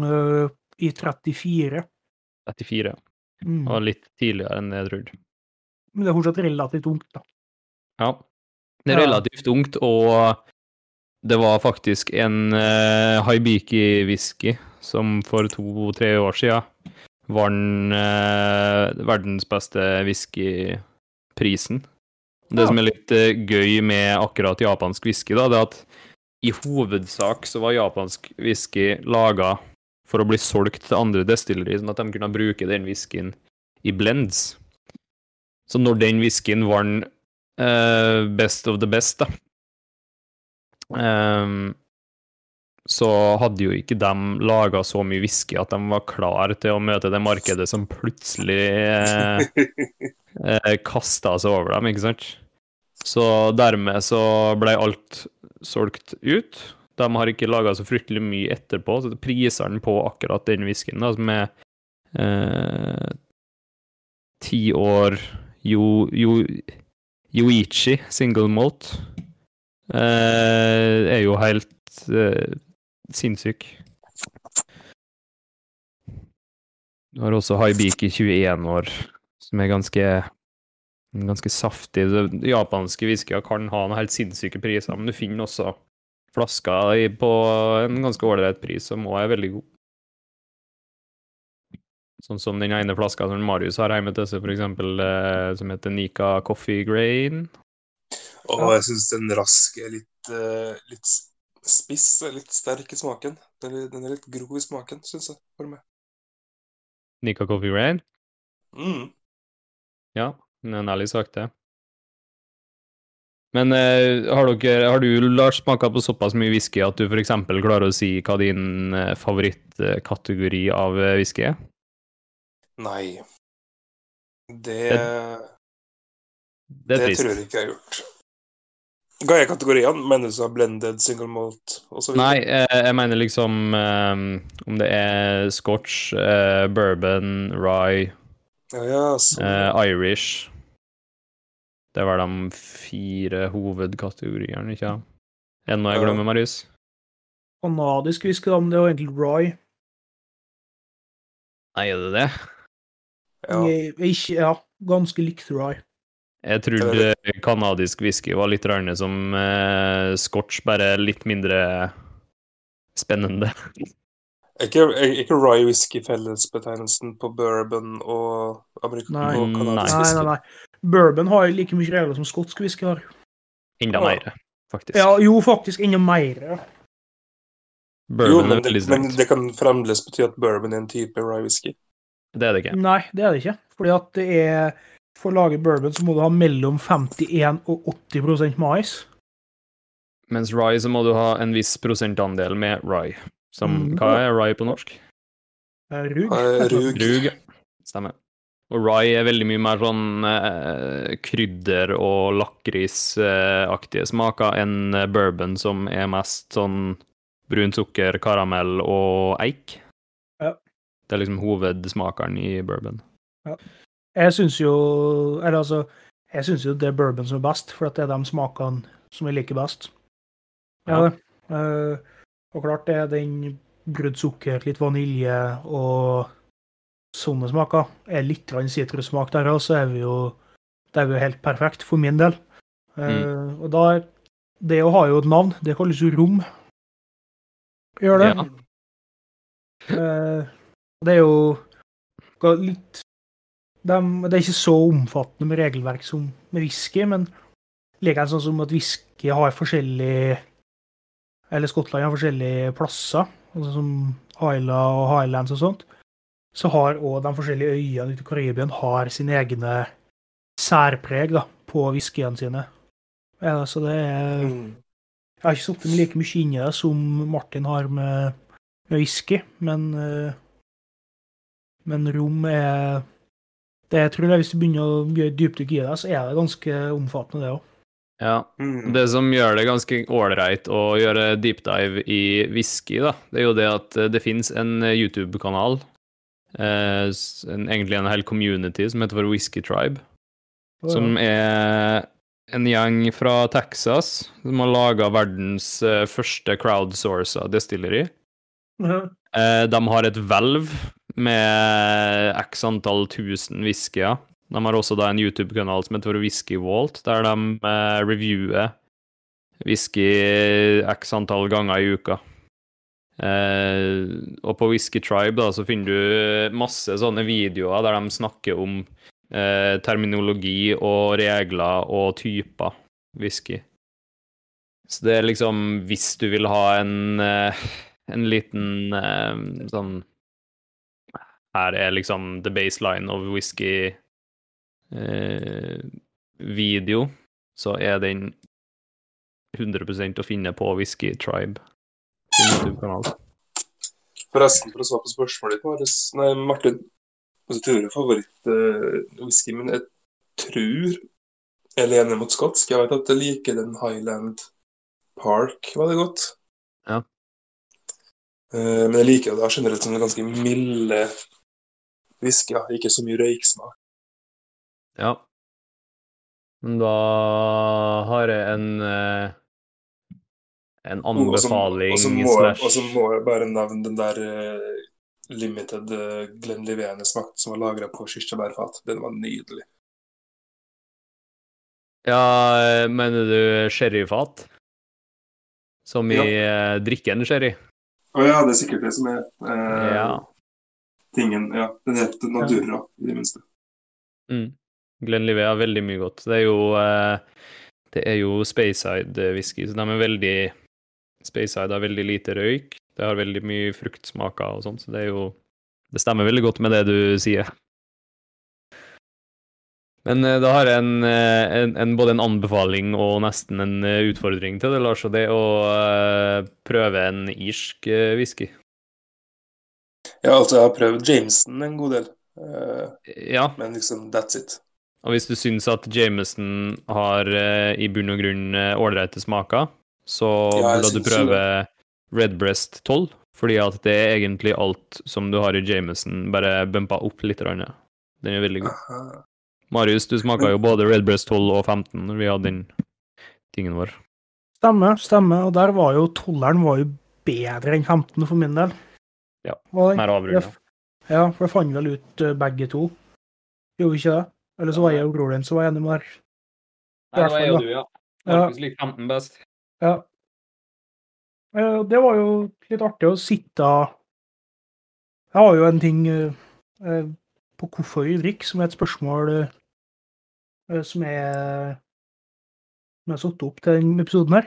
uh, i 34. 34. Mm. Og litt tidligere enn jeg trodde. Men det er fortsatt relativt ungt, da. Ja. Det er Ja. relativt ungt, og det var faktisk en uh, Haibiki-whisky som for to-tre år siden vant uh, verdens beste whiskyprisen. Det Ja. som er litt uh, gøy med akkurat japansk whisky, da, det er at i hovedsak så var japansk whisky laga for å bli solgt til andre destillerier, sånn at de kunne bruke den whiskyen i blends. Så når den whiskyen vant uh, Best of the Best, da ehm, Så hadde jo ikke de laga så mye whisky at de var klar til å møte det markedet som plutselig eh, eh, kasta seg over dem, ikke sant? Så dermed så ble alt solgt ut. De har ikke laga så fryktelig mye etterpå, så prisene på akkurat den whiskyen, da, som er eh, år jo, jo, Yoichi single malt, eh, er jo helt eh, sinnssyk. Du har også Haibiki 21 år, som er ganske ganske saftig. Det- Japanske whiskyer kan ha noen helt sinnssyke priser, men du finner også flasker på en ganske ålreit pris, som òg er veldig god. Sånn som den ene flaska som Marius har hjemme til seg, eksempel, eh, som heter Nika Coffee Grain. Og jeg syns den raske litt, eh, litt spiss og litt sterk i smaken. Den er, den er litt grov i smaken, syns jeg. For meg. Nika Coffee Rain? Mm. Ja, det er en ærlig sak, det. Men eh, har, dere, har du, Lars, smaka på såpass mye whisky at du f.eks. klarer å si hva din eh, favorittkategori av eh, whisky er? Nei. Det, Det det, det tror jeg ikke jeg har gjort. Hva er kategoriene? Mener du så blended, single malt osv.? Nei, eh, jeg mener liksom um, om det er scotch, uh, bourbon, rye, Ja, ja, så, eh, Irish Det var de fire hovedkategoriene, ikke sant? Er det noe jeg glemmer, Marius? Kanadisk whisky, da, men det er jo egentlig rye. Nei, er det det? ja. Jeg- Ikke, ja, ganske likt Roy. Jeg trodde kanadisk whisky var litt rørende som eh, scotch, bare litt mindre spennende. Er ikke, er ikke rye whisky fellesbetegnelsen på bourbon og, amerikansk Nei. og kanadisk Nei, whisky? nei, nei. Bourbon har like mye regler som skotsk whisky har. Enda Ja. mer, faktisk. Ja, jo, faktisk enda mer. Bourbon Jo, men er det, men det kan fremdeles bety at bourbon er en type rye whisky. Det er det ikke. Nei, det er det ikke. Fordi at det er For å lage bourbon så må du ha mellom 51 og 80% mais. Mens rye så må du ha en viss prosentandel med rye. Som, Mm. hva er rye på norsk? Eh, Rug. Eh, Rug. Rug. ja. Stemmer. Og rye er veldig mye mer sånn eh, krydder- og lakrisaktige smaker enn eh, bourbon, som er mest sånn brunt sukker, karamell og eik. Ja. Det er liksom hovedsmakeren i bourbon. Jeg syns jo Eller altså, jeg syns jo det er bourbon som er best, for at det er de smakene som jeg liker best. Ja, det. Eh, og klart det er den brudd sukker, litt vanilje og sånne smaker. Er litt sitrussmak der òg, så er vi jo det er jo helt perfekt for min del. Mm. Og da Det å ha jo et navn, det kalles jo rom. Gjør det. Ja. Eh, det er jo litt dem- Det er ikke så omfattende med regelverk som med whisky, men likevel sånn som at whisky har forskjellig Eller Skottland har forskjellige plasser, altså som Isla og Highlands og sånt. Så har òg de forskjellige øyene ute i Karibien har sine egne særpreg da, på whiskyene sine. Ja, så det er Mm. jeg har ikke sittet med like mye inni det som Martin har med, med whisky, men eh, Men rom er det jeg tror jeg, Hvis du begynner å gjøre dypdykk i det, så er det ganske omfattende, det òg. Ja. Mm. Det som gjør det ganske ålreit å gjøre deep dive i whisky, da, det er jo det at eh, det fins en eh, YouTube-kanal, eh, egentlig en hel community, som heter for Whisky Tribe, som er en gjeng fra Texas som har laga verdens eh, første crowdsourca destillery. Uh -huh. Eh, De har et hvelv med x antall tusen whiskyer. De har også da en YouTube-kanal som heter Whisky Vault, der de eh, reviewer whisky x antall ganger i uka. Eh, og på Whisky Tribe da, så finner du masse sånne videoer der de snakker om eh, terminologi og regler og typer whisky. Så det er liksom Hvis du vil ha en, eh, en liten eh, sånn Her er liksom the baseline of whisky eh, video, så er den 100% å finne på Whisky Tribe. sin YouTube-kanal. Forresten, for å svare på spørsmålet ditt, Marius Nei, Martin. Altså, tror du favoritt-whisky min Jeg tror jeg lener mot skotsk. Jeg vet at jeg liker den Highland Park veldig godt. Ja. Uh, men jeg liker det da generelt som ganske milde whiskyer. Ikke så mye røyksmak. Ja. Men da har jeg en eh, en anbefaling Og så må, jeg- bare nevne den der eh, limited uh, Glenlivenes makt som var lagra på kirsebærfat. Den var nydelig. Ja, mener du sherryfat? Som i Ja. eh, drikken sherry? Å ja, det er sikkert det som er uh, Ja. Tingen. Ja, den heter Nadurra, i det minste. Mm. Glenlivet har veldig mye godt. Det er jo eh, Det er jo Speyside whisky, så de er veldig Speyside har veldig lite røyk. Det har veldig mye fruktsmaker og sånt, så det er jo Det stemmer veldig godt med det du sier. Men eh, da har jeg en, eh, en, en, både en anbefaling og nesten en eh, utfordring til det, Lars, og det å prøve en irsk whisky. Ja, altså, jeg har prøvd Jameson en god del, eh, Ja, men liksom, that's it. Og hvis du syns at Jameson har eh, i bunn og grunn eh, ålreite smaker, så Ja, burde du prøve prøve Redbreast 12, fordi at det er egentlig alt som du har i Jameson, bare bumpa opp litt. grann. Den er veldig god. Aha. Marius, du smaka jo både Redbreast 12 og 15 når vi hadde den tingen vår. Stemmer, stemmer. Og der var jo tolleren var jo bedre enn 15 for min del. Ja, Mer avrunda. Ja, for jeg fant vel ut eh, begge to. Gjorde vi ikke det? Eller så var jeg og broren din som var enig med deg. Nei, det var jeg og du, ja. Ja. likte liker 15 best. Ja. Eh, Det var jo litt artig å sitte Jeg har jo en ting eh, på hvorfor vi drikker, som er et spørsmål som er som er satt opp til denne episoden her.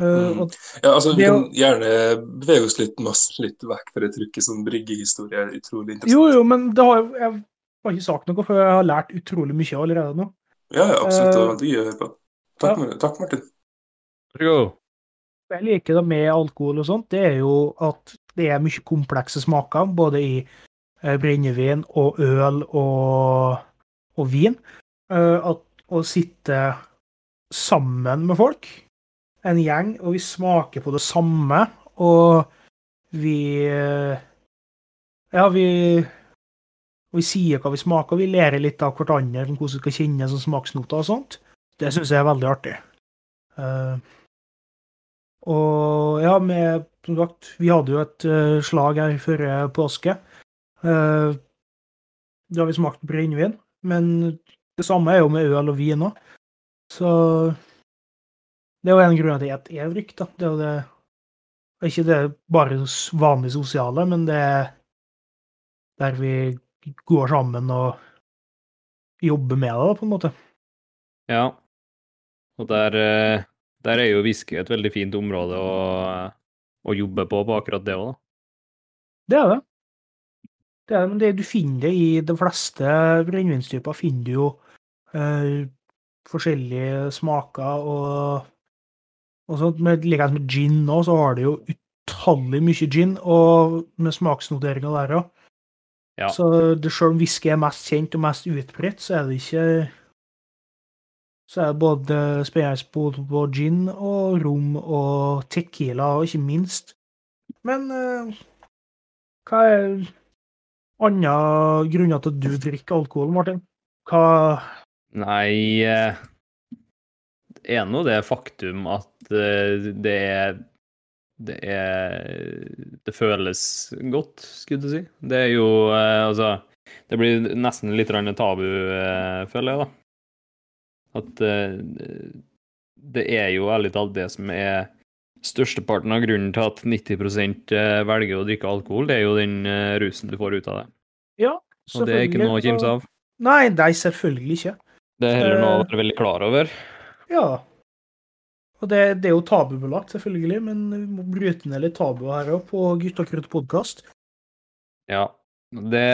Eh, Mm. Ja, altså, vi kan gjerne bevege oss litt, masse, litt vekk fra det trykket som bryggehistorie er utrolig interessant. Jo, jo, men det har, jeg har ikke sagt noe, for jeg har lært utrolig mye allerede nå. Ja, ja, absolutt. Uh, det gjør jeg på. Takk, ja. Takk, Martin. Det jeg liker det med alkohol og sånt, det er jo at det er mye komplekse smaker, både i eh, brennevin og øl og, og vin. Eh, At å sitte sammen med folk, en gjeng, og vi smaker på det samme, og vi Ja, vi vi sier hva vi smaker, og vi lærer litt av hverandre om hvordan vi skal kjenne sånn smaksnoter og sånt. Det syns jeg er veldig artig. Uh, og ja, med, som sagt, vi hadde jo et uh, slag her før påske. Uh, da vi smakt brennevin, men det samme er jo med øl og vin òg. Så det er jo en grunn til at jeg drikker, da. Det er jo det er ikke det bare vanlig sosiale, men det er der vi går sammen og jobber med det, på en måte. Ja. Og der, eh, der er jo whisky et veldig fint område å, å jobbe på på akkurat det òg, da. Det er det. Det er det, du finner det i de fleste brennevinstyper. finner du jo eh, forskjellige smaker og, og sånt. Med, like med gin nå, så har det jo utallig mye gin, og med smaksnoteringer der òg. Ja. Så det selv om whisky er mest kjent og mest utbredt, så er det ikke Så er det både spennende på, på gin og rom og tequila, og ikke minst. Men uh, hva er andre grunner til at du drikker alkohol, Martin? Hva Nei eh, Er nå det faktum at eh, det er det er Det føles godt, skulle du si. Det er jo eh, Altså Det blir nesten litt tabu, eh, føler jeg, da. At det er jo ærlig talt det som er størsteparten av grunnen til at 90% velger å drikke alkohol, det er jo den rusen du får ut av det. Ja, Og det er ikke noe å kimse av. Nei, nei, selvfølgelig ikke. Det er heller noe å være veldig klar over. Ja. Og det, det er jo tabubelagt, selvfølgelig, men vi må bryte ned litt tabu her òg, på Gutta krutt podkast. Ja. Det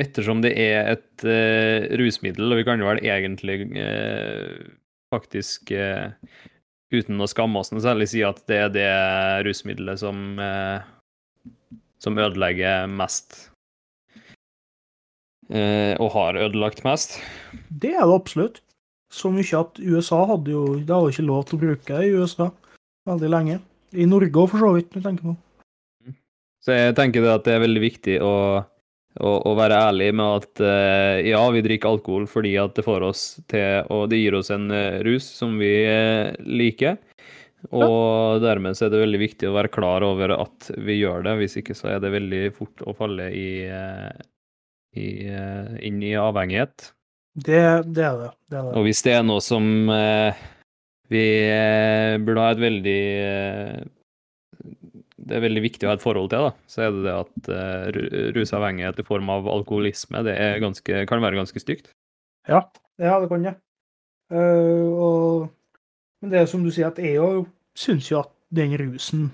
Ettersom det er et uh, rusmiddel, og vi kan jo vel egentlig uh, faktisk uh, uten å skamme oss noe særlig si at det er det rusmiddelet som som ødelegger mest. Eh, og har ødelagt mest. Det er det absolutt. Så mye at USA hadde jo Det jo ikke lov til å bruke det i USA veldig lenge. I Norge òg, for så vidt, når du tenker på Så jeg tenker det at det er veldig viktig å, å, å være ærlig med at eh, ja, vi drikker alkohol fordi at det får oss til Og det gir oss en eh, rus som vi eh, liker. Og dermed så er det veldig viktig å være klar over at vi gjør det. Hvis ikke så er det veldig fort å falle i, i, inn i avhengighet. Det, det er det. det, er det. Og hvis det er noe som eh, vi eh, burde ha et veldig eh, Det er veldig viktig å ha et forhold til, da, så er det det at eh, rusavhengighet i form av alkoholisme det er ganske, kan være ganske stygt. Ja, ja det kan jeg. Uh, og, men det er som du sier, at jeg jo syns jo at den rusen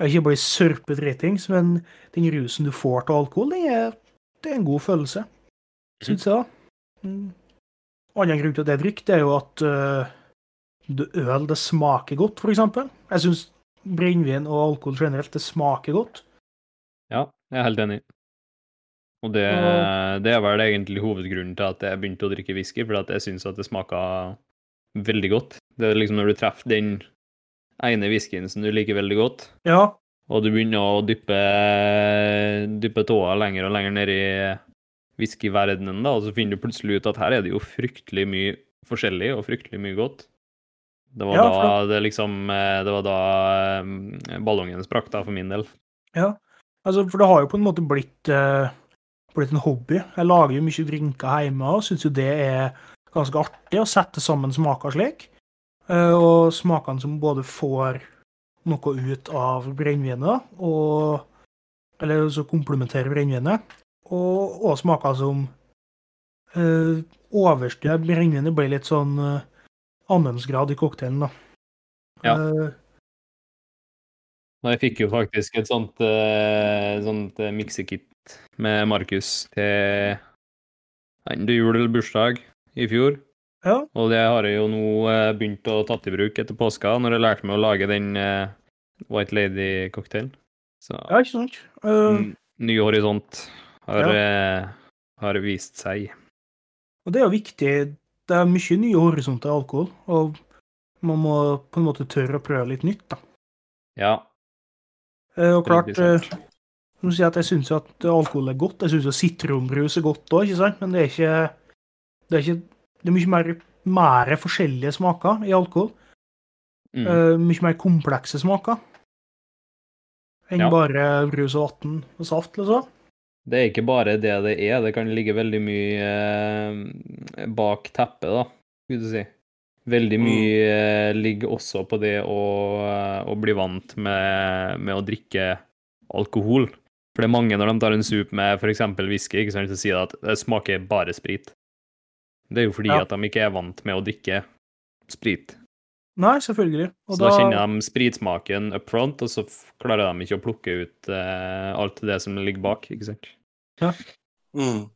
er ikke blir sørpedritings, men den rusen du får til alkohol, det er, det er en god følelse. Syns jeg, da. Mm. Annen grunn til at jeg drikker, det er jo at uh, det- øl det smaker godt, eksempel. Jeg syns brennevin og alkohol generelt, det smaker godt. Ja, jeg er helt enig. Og det, det er vel egentlig hovedgrunnen til at jeg begynte å drikke whisky, for jeg syns at det smaker veldig godt. Det er liksom når du treffer den ene whiskyen som du liker veldig godt, Ja, og du begynner å dyppe, dyppe tåa lenger og lenger ned i whiskyverdenen, da, og så finner du plutselig ut at her er det jo fryktelig mye forskjellig og fryktelig mye godt. Det var Ja, da det liksom eh, Det var da eh, ballongen sprakk, da, for min del. ja. Altså, for det har jo på en måte blitt, uh, blitt en hobby. Jeg lager jo mye drinker hjemme og syns jo det er ganske artig å sette sammen smaker slik. Uh, og smakene som både får noe ut av brennevinet, og Eller så komplementerer brennevinet. Og, og smaker som uh, overstyrer brennevinet, blir litt sånn uh, annerledesgrad i cocktailen, da. Ja. Uh, Nei, jeg fikk jo faktisk et sånt, uh, sånt eh, miksekit med Markus til enten jul eller bursdag i fjor. ja. Og det har jeg jo nå uh, begynt å tatt i bruk etter påska, når jeg lærte meg å lage den uh, White Lady-cocktailen. Så ja, ikke sant? Uh, ny horisont har, Ja. eh, har vist seg. Og det er jo viktig. Det er mye nye horisonter i alkohol, og man må på en måte tørre å prøve litt nytt, da. Ja. Eh, Og klart, eh, som sier at jeg syns at alkohol er godt. Jeg syns jo sitronbrus er godt òg, ikke sant? Men det er ikke Det er, ikke, det er mye mer, mer forskjellige smaker i alkohol. Mm. Uh, mye mer komplekse smaker enn Ja. bare brus og vann og saft, liksom. Det er ikke bare det det er, det kan ligge veldig mye eh, bak teppet, da, skulle du si. Veldig Mm. mye eh, ligger også på det å, eh, å bli vant med, med å drikke alkohol. For det er mange når de tar en sup med f.eks. whisky, ikke sant, så sier de at det smaker bare sprit. Det er jo fordi Ja. at de ikke er vant med å drikke sprit. Nei, selvfølgelig. Og Så da kjenner de spritsmaken up front, og så klarer de ikke å plukke ut eh, alt det som ligger bak, ikke sant. Mm.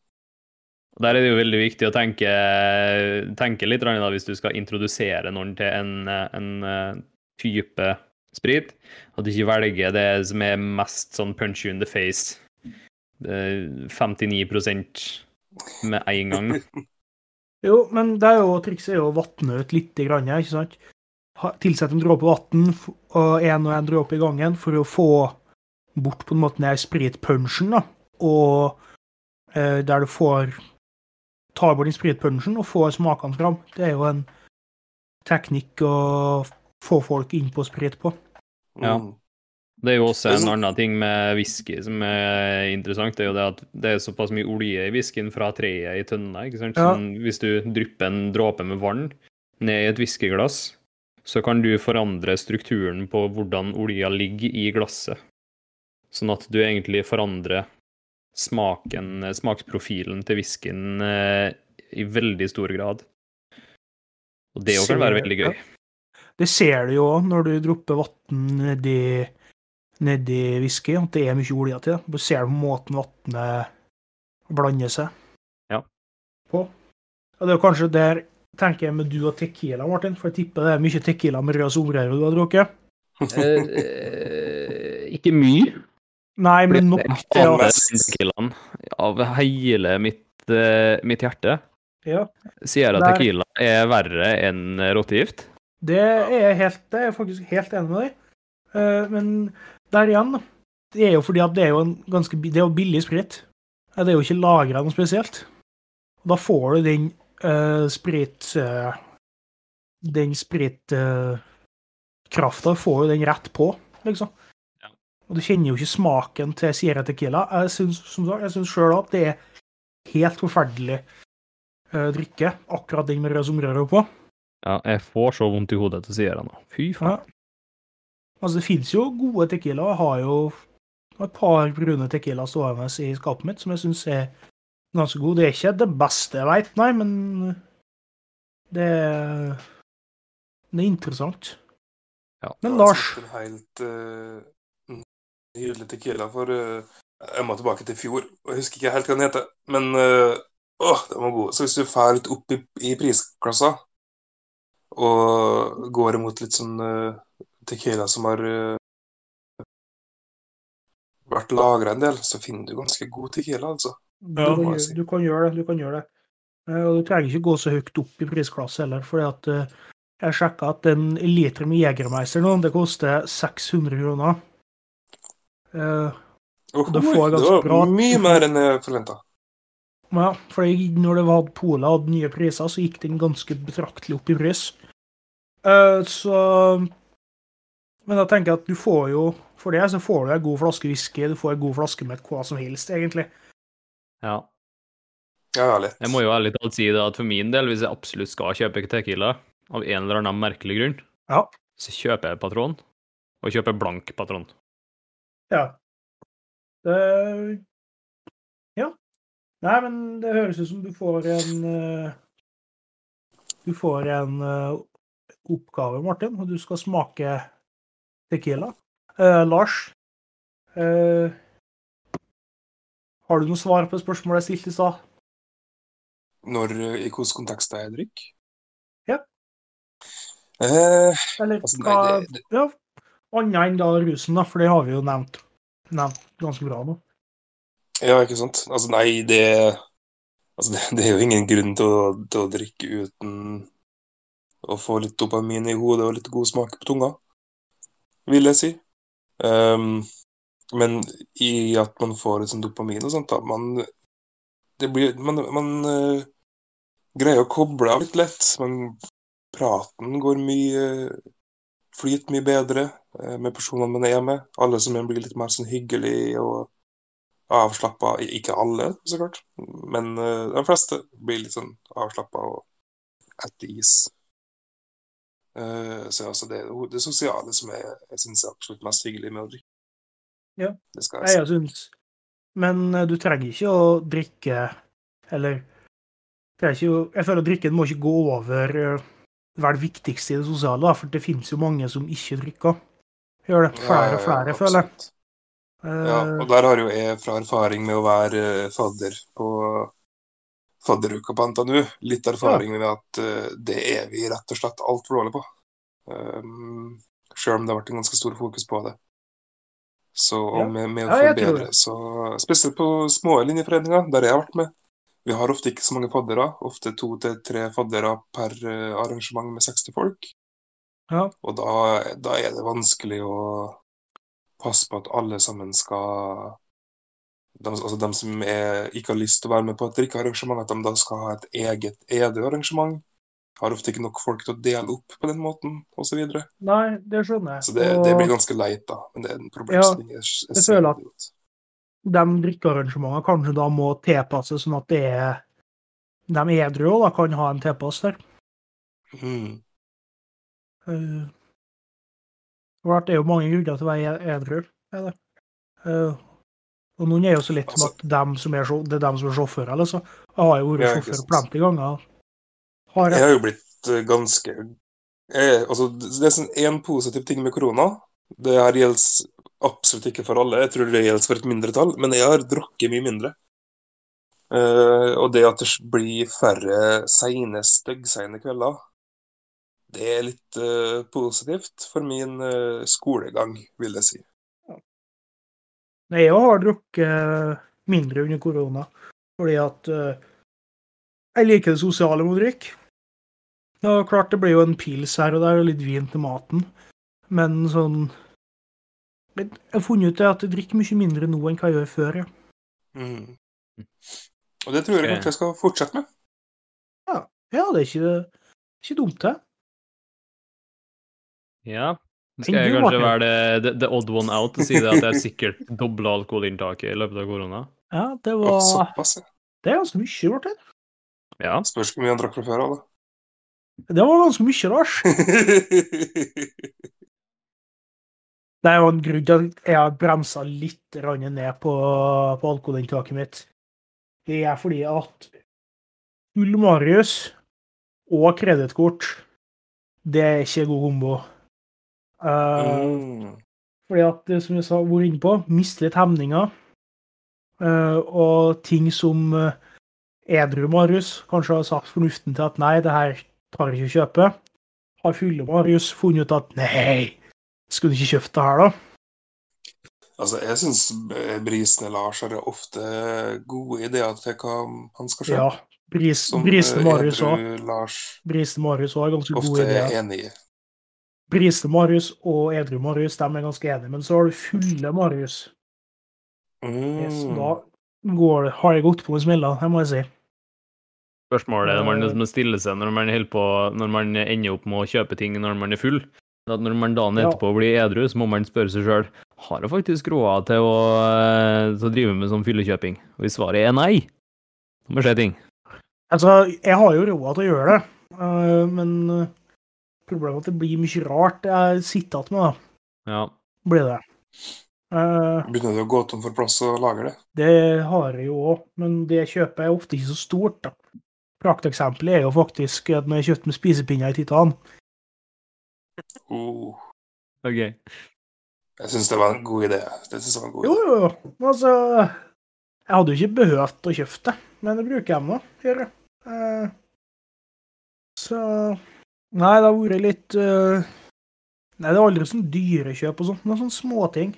Der er det jo veldig viktig å tenke, tenke litt da, hvis du skal introdusere noen til en, eh, en eh, type sprit, at du ikke velger det som er mest sånn punch you in the face. Er 59% med en gang. Jo, men det er jo, trikset er jo å vatne ut litt, grann, ikke sant? Tilsett en dråpe vann og en og en dråpe i gangen for å få bort på en måte den spritpunchen, da. Og eh, der du får tar bort den spritpunchen og får smakene fram. Det er jo en teknikk å få folk inn på sprit på. Ja. Mm. Det er jo også en annen ting med whisky som er interessant. Det er jo det at det er såpass mye olje i whiskyen fra treet i tønna. ikke sant? Ja. Sånn, hvis du drypper en dråpe med vann ned i et whiskyglass, så kan du forandre strukturen på hvordan olja ligger i glasset. Sånn at du egentlig forandrer smaken, smaksprofilen til whiskyen eh, i veldig stor grad. Og det òg kan være veldig gøy. Det ser du jo òg når du dropper vann nedi, nedi whisky, at det er mye olje til. Du ser på måten vannet blander seg Ja. på. Og det er kanskje der tenker jeg med du og Tequila, Martin, for jeg tipper det er mye Tequila med rød sombrero du har drukket. Eh, ikke mye. Nei, men nok til å at tequilaen av hele mitt, uh, mitt hjerte. ja, Sierra Der- Tequila er verre enn rottegift. det er helt, det er jeg faktisk helt enig med deg uh, Men der igjen. Det er jo fordi at det er jo en ganske det er jo billig sprit. Det er jo ikke lagra noe spesielt. Da får du den uh, sprit... Uh, den spritkrafta får jo den rett på, liksom. Og du kjenner jo ikke smaken til Sierra Tequila. Jeg syns som sagt, jeg syns sjøl at det er helt forferdelig eh, drikke, akkurat den med rød sombrero på. Ja, jeg får så vondt i hodet til Sierra nå. Fy faen. Ja. Altså, det fins jo gode tequila. Jeg har jo et par brune tequila stående i skapet mitt som jeg syns er ganske gode. Det er ikke det beste jeg veit, nei, men det er, det er interessant. Ja. Men Lars, helt uh, nydelig tequila for uh, Jeg må tilbake til fjor, og jeg husker ikke helt hva den heter. Men uh, åh, den var god. Så hvis du drar litt opp i, i prisklassa og går imot litt sånn uh, tequila som har uh, vært lagra en del, så finner du ganske god tequila, altså. du, kan, du kan gjøre det. Du kan gjøre det. Eh, Og du trenger ikke gå så høyt opp i prisklasse heller, fordi at jeg sjekka at en liter med Jegermeister nå, det koster 600 kroner. Eh, Oh, det, får det var bra- mye mer enn jeg forventa. Ja, for når det var Pola hadde nye priser, så gikk den ganske betraktelig opp i pris. Eh, så Men da tenker jeg at du får jo For det så får du ei god flaske whisky, du får ei god flaske med hva som helst, egentlig. Ja. Ja, ja. Jeg må jo ærlig talt si det at for min del, hvis jeg absolutt skal kjøpe tequila, av en eller annen merkelig grunn, Ja. så kjøper jeg patron, og kjøper blank patron. Ja. Det Ja. Nei, men det høres ut som du får en eh, Du får en eh, oppgave, Martin, og du skal smake Tequila. Eh, Lars, eh, har du noe svar på spørsmålet jeg stilte i stad? Når, I hvilken kontekst er jeg drikker? Ja. Eh, Eller altså, nei, det, det, Ja, annet enn da rusen, da, for det har vi jo nevnt, nevnt ganske bra nå. ja, ikke sant? Altså, nei, det, altså, det, det er jo ingen grunn til å, til å drikke uten å få litt dopamin i hodet og litt god smak på tunga, vil jeg si. Um, men i at man får sånn dopamin og sånt, da, man, blir, man, man uh, greier å koble av litt lett. Men praten går mye Flyter mye bedre eh, med personene man er med. Alle som blir litt mer sånn hyggelig og avslappa. Ikke alle, så klart, men eh, de fleste blir litt sånn avslappa og at ease. Eh, så altså, det det sosiale som jeg, jeg syns er absolutt mest hyggelig med å drikke. Ja. Det skal jeg jeg syns Men du trenger ikke å drikke Eller trenger ikke, Jeg føler drikken må ikke gå over det viktigste i det sosiale, da, for det finnes jo mange som ikke drikker. Gjør det. Flere og flere, føler jeg. Eh, Ja, og der har jo jeg fra erfaring med å være eh, fadder på fadderuka på NTNU, litt erfaring med at eh, det er vi rett og slett altfor dårlige på. Um, Sjøl om det har vært en ganske stor fokus på det. Så Ja. med, med å Ja, forbedre, så Spesielt på små linjeforeninger, der jeg har vært med. Vi har ofte ikke så mange faddere, ofte to til tre faddere per eh, arrangement med 60 folk. Ja. Og da, da er det vanskelig å passe på at alle sammen skal de, altså de som er, ikke har lyst til å være med på et drikkearrangement, at de da skal ha et eget edru-arrangement. Har ofte ikke nok folk til å dele opp på den måten, osv. Nei, det skjønner jeg. så det, Og det blir ganske leit, da. Men det er en problemstilling. jeg, jeg, jeg ser føler godt. De drikkearrangementene kanskje da må tilpasses sånn at det er de edru òg kan ha en tilpass der. Mm. Uh, det er jo mange grunner til å være e- edru. Er det. Eh, og noen er jo så litt som Altså- at dem som er, sjå- det er dem som er sjåfører. Liksom. Jeg har jo vært sjåfør plenty ganger. Har Jeg jeg. har jo blitt eh, ganske jeg, altså, Det er en positiv ting med korona. Det her gjelder absolutt ikke for alle. Jeg tror det gjelder for et mindretall. Men jeg har drukket mye mindre. Uh, og det at det blir færre seine, styggseine kvelder, det er litt uh, positivt for min uh, skolegang, vil jeg si. Jeg har drukket mindre under korona, fordi at jeg liker det sosiale med å drikke. Ja, klart det blir jo en pils her og der, og litt vin til maten, men sånn Jeg har funnet ut at jeg drikker mye mindre nå enn hva jeg gjør før. Ja. Mm. Og det tror jeg kanskje jeg skal fortsette med. Ja, det er ikke, ikke dumt, det. Ja. det Skal jeg kanskje være det, the, the odd one out og si det at jeg sikkert dobla alkoholinntaket i løpet av korona? Ja, det var såpass, ja. Det er ganske mye, Martin. Ja. Spørs hvor mye han drakk fra før av, da. Det var ganske mye, Lars. Det er jo en grunn til at jeg har bremsa litt ned på, på alkoholinntaket mitt. Det er fordi at full Marius og kredittkort, det er ikke god kombo. Uh, mm. Fordi at som jeg sa, var inne på, miste litt hemninger. Uh, og ting som uh, edru Marius kanskje har sagt fornuften til at nei, det her tar jeg ikke å kjøpe. Har fulle Marius funnet ut at nei, skulle du ikke kjøpt det her, da? Altså, jeg syns Brisene Lars har ofte gode ideer til hva han skal kjøpe. Ja. Bris, Som Brisene eh, Marius òg. Brisene Marius òg har ganske ofte gode er ofte enig i. Brisene Marius og edru Marius de er ganske enige, men så har du fulle Marius. Yes, Mm. da går, har jeg gått på en smell, det må jeg si. Spørsmålet man Eh. man stiller seg når man, på, når man ender opp med å kjøpe ting når man er full. At når man dagen Ja. etterpå blir edru, så må man spørre seg sjøl har jeg faktisk råd til å, eh, til å drive med sånn fyllekjøping. Og hvis svaret er nei, så må det skje ting. Altså, jeg har jo råd til å gjøre det, øh, men øh, problemet er at det blir mye rart jeg sitter igjen med, da. Ja. Blir det. Eh, Begynner du å gå tom for plass og lage det? det har jeg jo òg, men det kjøper jeg ofte ikke så stort, da. Prakteksempelet er jo faktisk at når jeg kjøpte med spisepinner i Titan, Oh, OK. jeg syns det var en god idé. Det synes jeg var en god Jo, idé. jo, jo. Altså Jeg hadde jo ikke behøvd å kjøpe det, men det bruker jeg nå. Gjør jeg. Eh, så Nei, det har vært litt uh... Nei, det er aldri sånn dyrekjøp og sånt, men sånne småting.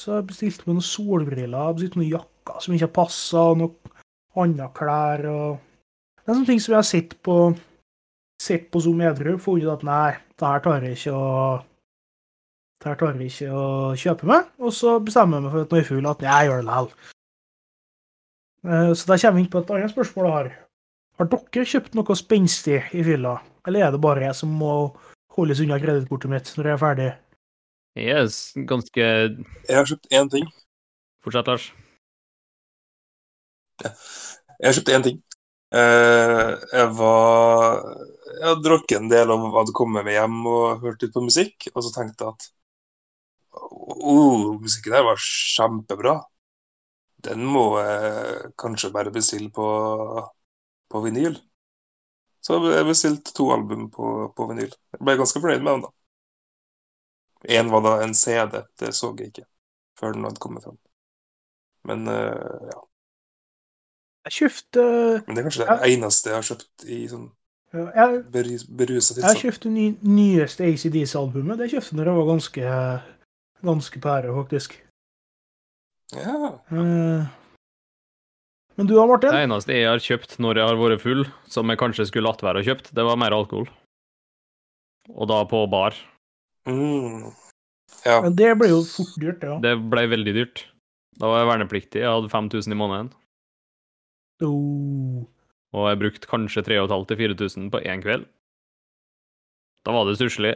Så jeg bestilte meg noen solbriller, bestilte noen jakker som ikke har passa, og noen andre klær og Det er sånne ting som jeg har sett på sett på som edru, funnet at nei, det her tar jeg ikke å det her klarer jeg ikke å kjøpe meg, og så bestemmer jeg meg for jeg er at jeg gjør det likevel. Eh, Så da kommer vi inn på et annet spørsmål jeg har. Har dere kjøpt noe spenstig i fylla, eller er det bare jeg som må holdes unna kredittkortet mitt når jeg er ferdig? Jeg er ganske Jeg har kjøpt én ting. Fortsett, Lars. Jeg har kjøpt én ting. Eh, jeg var Jeg hadde drukket en del og hadde kommet meg hjem og hørt litt på musikk, og så tenkte jeg at oh, musikken her var kjempebra. Den må jeg kanskje bare bestille på, på vinyl. Så jeg bestilte to album på, på vinyl. Jeg ble ganske fornøyd med dem, da. Én var da en CD. Det så jeg ikke før den hadde kommet fram. Men eh, ja. Jeg kjøpte Men det er kanskje det eneste jeg har kjøpt i sånn Jeg, berus, berusa jeg kjøpte ny, nyeste ACDs-albumet. Det kjøpte jeg når jeg var ganske ganske pære, faktisk. Ja. Uh, Men du da, Martin? Det eneste jeg har kjøpt når jeg har vært full, som jeg kanskje skulle latt være å kjøpt, det var mer alkohol. Og da på bar. Mm. ja. Men det ble jo fort dyrt, det ja. Det ble veldig dyrt. Da var jeg vernepliktig, jeg hadde 5000 i måneden. Oh. Og jeg brukte kanskje 3500-4000 på én kveld. Da var det stusslig.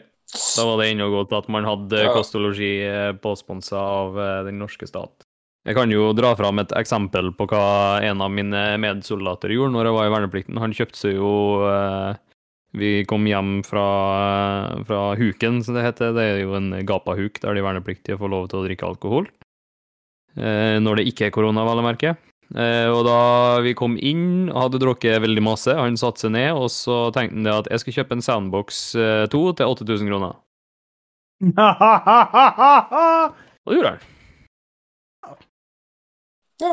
Da var det ennå godt at man hadde Ja. kostologi og eh, påsponsa av eh, den norske stat. Jeg kan jo dra fram et eksempel på hva en av mine medsoldater gjorde når jeg var i verneplikten. Han kjøpte seg jo eh, Vi kom hjem fra, fra Huken, som det heter. Det er jo en gapahuk der de vernepliktige får lov til å drikke alkohol. Eh, når det ikke er korona, vel å merke. Eh, og da vi kom inn, hadde drukket veldig masse. Han satte seg ned, og så tenkte han det at jeg skal kjøpe en Soundbox eh, 2 til 8000 kroner. Og det gjorde han. ja.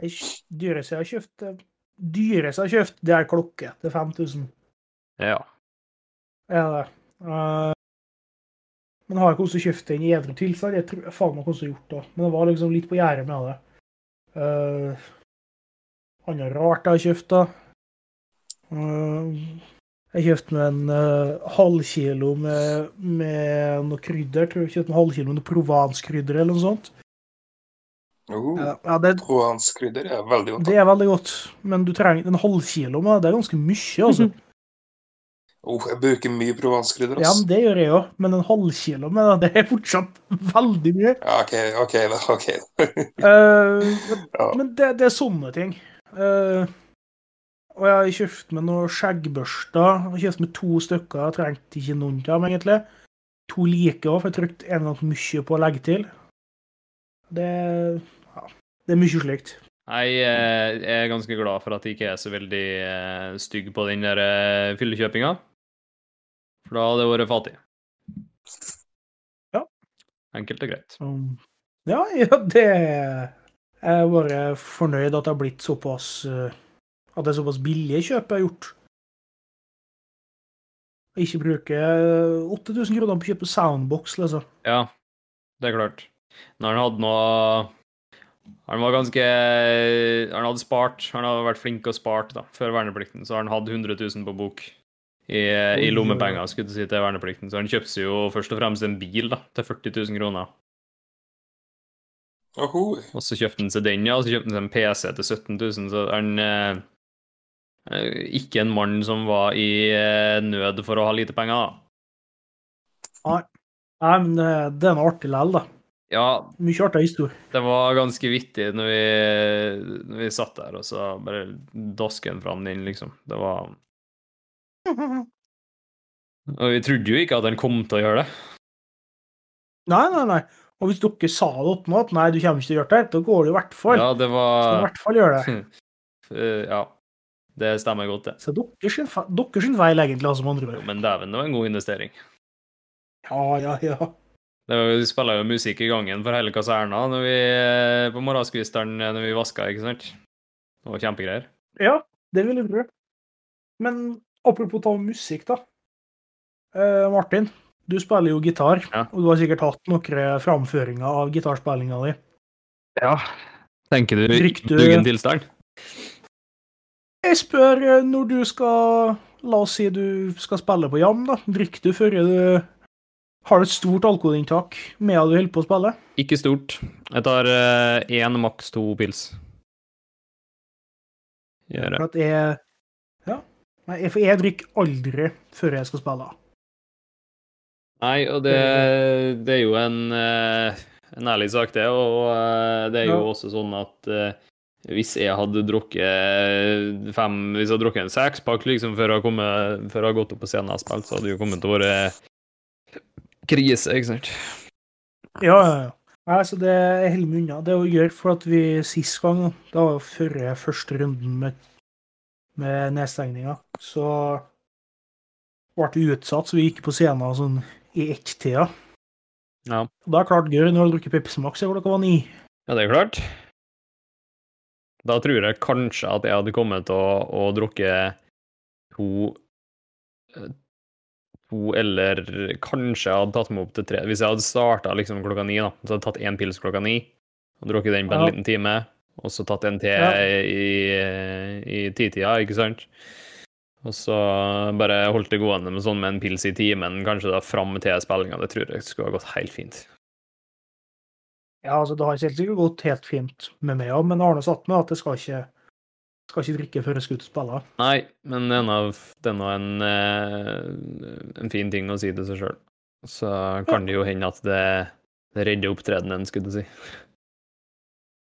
Det dyreste jeg har kjøpt eh, Dyreste jeg har kjøpt, det er klokke til 5000. Ja. Er det. Uh, men har jeg også kjøpt den i edru tilstand? Jeg tror jeg faen meg også gjort det. Men det var liksom litt på gjerdet med det. Uh, Annet rart jeg har kjøpt, da. Eh, jeg kjøpte meg en uh, halvkilo med, med noe krydder. Tror jeg kjøpte en halvkilo med noe provanskrydder eller noe sånt. Oh. Ja, det, Provence-krydder er veldig godt. det er veldig godt, men du trenger en halvkilo med det. Det er ganske mye, altså. Oh, jeg bruker mye Provence-krydder. Ja, men det gjør jeg òg, men en halvkilo med det, det er fortsatt veldig mye. Ja, OK, OK. da, ok. men Ja. men det, det er sånne ting. Eh, og jeg har kjøpt meg noen skjeggbørster. Jeg har kjøpt meg to stykker. Jeg trengte ikke noen av dem, egentlig. To like òg, for jeg trykte en gang mye på å legge til. Det, ja, det er mye slikt. Jeg eh, er ganske glad for at jeg ikke er så veldig eh, stygg på den der fyllekjøpinga. For da hadde jeg vært fattig. Ja. Enkelt og greit. Um, ja, ja, det Jeg er bare fornøyd at det har blitt såpass eh, At det er såpass billige kjøp jeg har gjort. Jeg ikke bruke 8000 kroner på å kjøpe soundbox, liksom. Ja, det er klart. Når han hadde noe Han var ganske Han hadde spart. Han hadde vært flink og spart da, før verneplikten, så han hadde 100 000 på bok i, i lommepenger skulle du si, til verneplikten. Så han kjøpte seg jo først og fremst en bil da, til 40 000 kroner. Og så kjøpte han seg den, ja, og så kjøpte han seg en PC til 17 000, så han eh, eh, Ikke en mann som var i eh, nød for å ha lite penger, da. Nei, men eh, det er noe artig likevel, da. Ja, Mye artig historie. det var ganske vittig når vi, når vi satt der, og så bare dasken fram den, liksom. Det var Og vi trodde jo ikke at han kom til å gjøre det. Nei, nei, nei. Og hvis dere sa det opp nå, at nei, du kommer ikke til å gjøre det, da går det i hvert fall. Ja, det var... Skal i hvert fall gjøre det. Eh, Ja. Det stemmer godt, det. Så deres sin sin feil, egentlig, altså, med andre ord. men dæven, det var en god investering. Ja, ja, ja. Det var, vi spiller jo musikk i gangen for hele kaserna når vi, eh, på morgenskvisteren når vi vaska, ikke sant? Det var kjempegreier. Ja, det vil jeg tro. Men apropos ta musikk, da. Eh, Martin, du spiller jo gitar, Ja. og du har sikkert hatt noen framføringer av gitarspillinga di. Ja. Tenker du Drikker du- duggen tilstand? Jeg spør eh, når du skal La oss si du skal spille på jam, da. Drikker du før du Har du et stort alkoholinntak medan du holder på å spille? Ikke stort. Jeg tar én, maks to pils. Gjør For jeg. at jeg Ja. Nei, for jeg drikker aldri før jeg skal spille. Nei, og det, det er jo en, eh, en ærlig sak, det. Og eh, det er jo Ja. også sånn at eh, hvis jeg hadde drukket fem Hvis jeg hadde drukket en sekspakk liksom, før jeg, kommet, før jeg hadde gått opp på scenen og spilt, så hadde det jo kommet til å være krise, ikke sant? Ja, ja, ja. Nei, så det er holder meg unna. Det er jo gøy, for at vi sist gang, da var før første runden med, med nedstengninga, så ble det utsatt, så vi gikk på scenen sånn i ett-tida. Ja. Og da er det klart gøy når du har drukket Pepsi Max siden klokka var ni. Ja, det er klart. Da tror jeg kanskje at jeg hadde kommet til å, å drukke to eh, To eller kanskje jeg hadde tatt meg opp til tre. Hvis jeg hadde starta liksom klokka ni, da, så hadde jeg tatt én pils klokka ni og drukket den på en Ja. liten time, og så tatt en til Ja. i, i titida, ikke sant? Og så bare holdt det gående med sånn med en pils i timen, kanskje da fram til spillinga. Det tror jeg skulle ha gått helt fint. Ja, altså, det har helt sikkert gått helt fint med meg òg, men Arne satt med at jeg skal ikke, skal ikke drikke før jeg skal ut og spille. Nei, men det er nå- en, eh, en fin ting å si til seg sjøl. Så kan det jo hende at det, det redder opptredenen, skulle du si.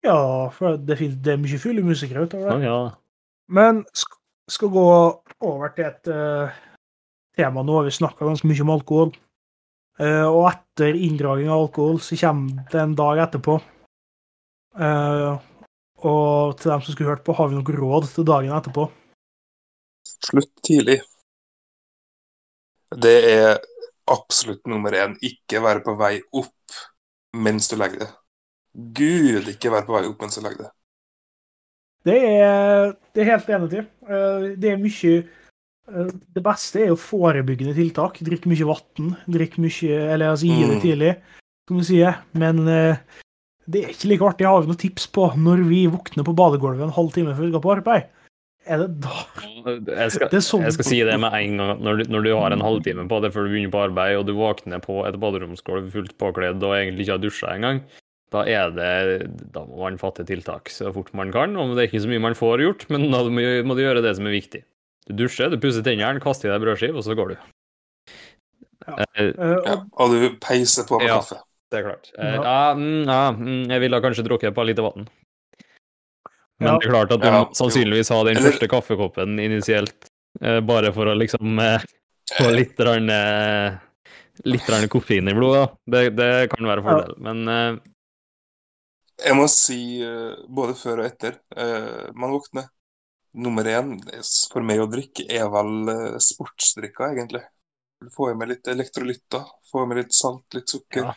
Ja, for det, det er mye fulle musikere utover det. ja. Men sk skal gå over til et uh, tema nå vi snakka ganske mye om alkohol. Uh, og etter inndraging av alkohol så kommer det en dag etterpå. Uh, og til dem som skulle hørt på, har vi noe råd til dagen etterpå. Slutt tidlig. Det er absolutt nummer én. Ikke være på vei opp mens du legger det. Gud, ikke være på vei opp mens du legger det. Det er det er helt enig til. Eh, det er mye eh, Det beste er jo forebyggende tiltak. Drikk mye vann. Drikk mye Eller altså, gi det Mm. tidlig, som du sier. Men eh, det er ikke like artig. Har vi noen tips på når vi våkner på badegulvet en halv time før vi skal på arbeid? Er det da Jeg skal, sånn jeg skal si det med en gang. Når du, når du har en halvtime på det før du begynner på arbeid, og du våkner på et baderomsgulv fullt påkledd og egentlig ikke har dusja engang, da er det Da må man fatte tiltak så fort man kan. Og det er ikke så mye man får gjort, men da må du gjøre det som er viktig. Du dusjer, du pusser tennene, kaster i deg brødskive, og så går du. Ja. Eh, Eh, Ja. og, du peiser på med Ja. kaffe. Det er klart. Eh, Ja. Ja, mm, mm, jeg ville kanskje drukket et par liter vann. Men Ja. det er klart at du sannsynligvis ha den Eller- første kaffekoppen initielt, eh, bare for å liksom eh, få litt, rann, eh, litt rann koffein i blodet. Det, det kan være fordel. Men eh, Jeg må si eh, både før og etter eh, man våkner. Nummer én for meg å drikke er vel uh, sportsdrikka, egentlig. Få i meg litt elektrolytter, få i meg litt salt, litt sukker. Ja.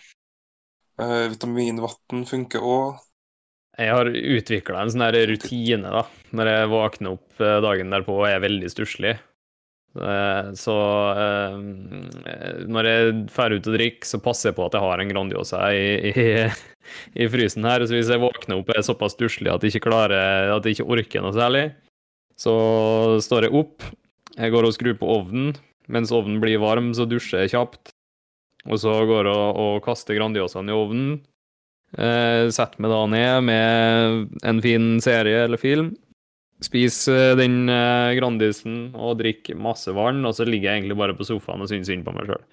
Eh, vitaminvann funker òg. jeg har utvikla en sånn rutine da, når jeg våkner opp eh, dagen derpå og er veldig stusslig. Eh, Så eh, når jeg drar ut og drikker, så passer jeg på at jeg har en Grandiosa i, i, i frysen her. Så hvis jeg våkner opp og er såpass stusslig at jeg ikke klarer, at jeg ikke orker noe særlig, så står jeg opp, jeg går og skrur på ovnen. Mens ovnen blir varm, så dusjer jeg kjapt. Og så går jeg og, kaster Grandiosaen i ovnen. Eh, Setter meg da ned med en fin serie eller film. Spis eh, den eh, Grandisen og drikk masse vann, og så ligger jeg egentlig bare på sofaen og syns synd på meg sjøl.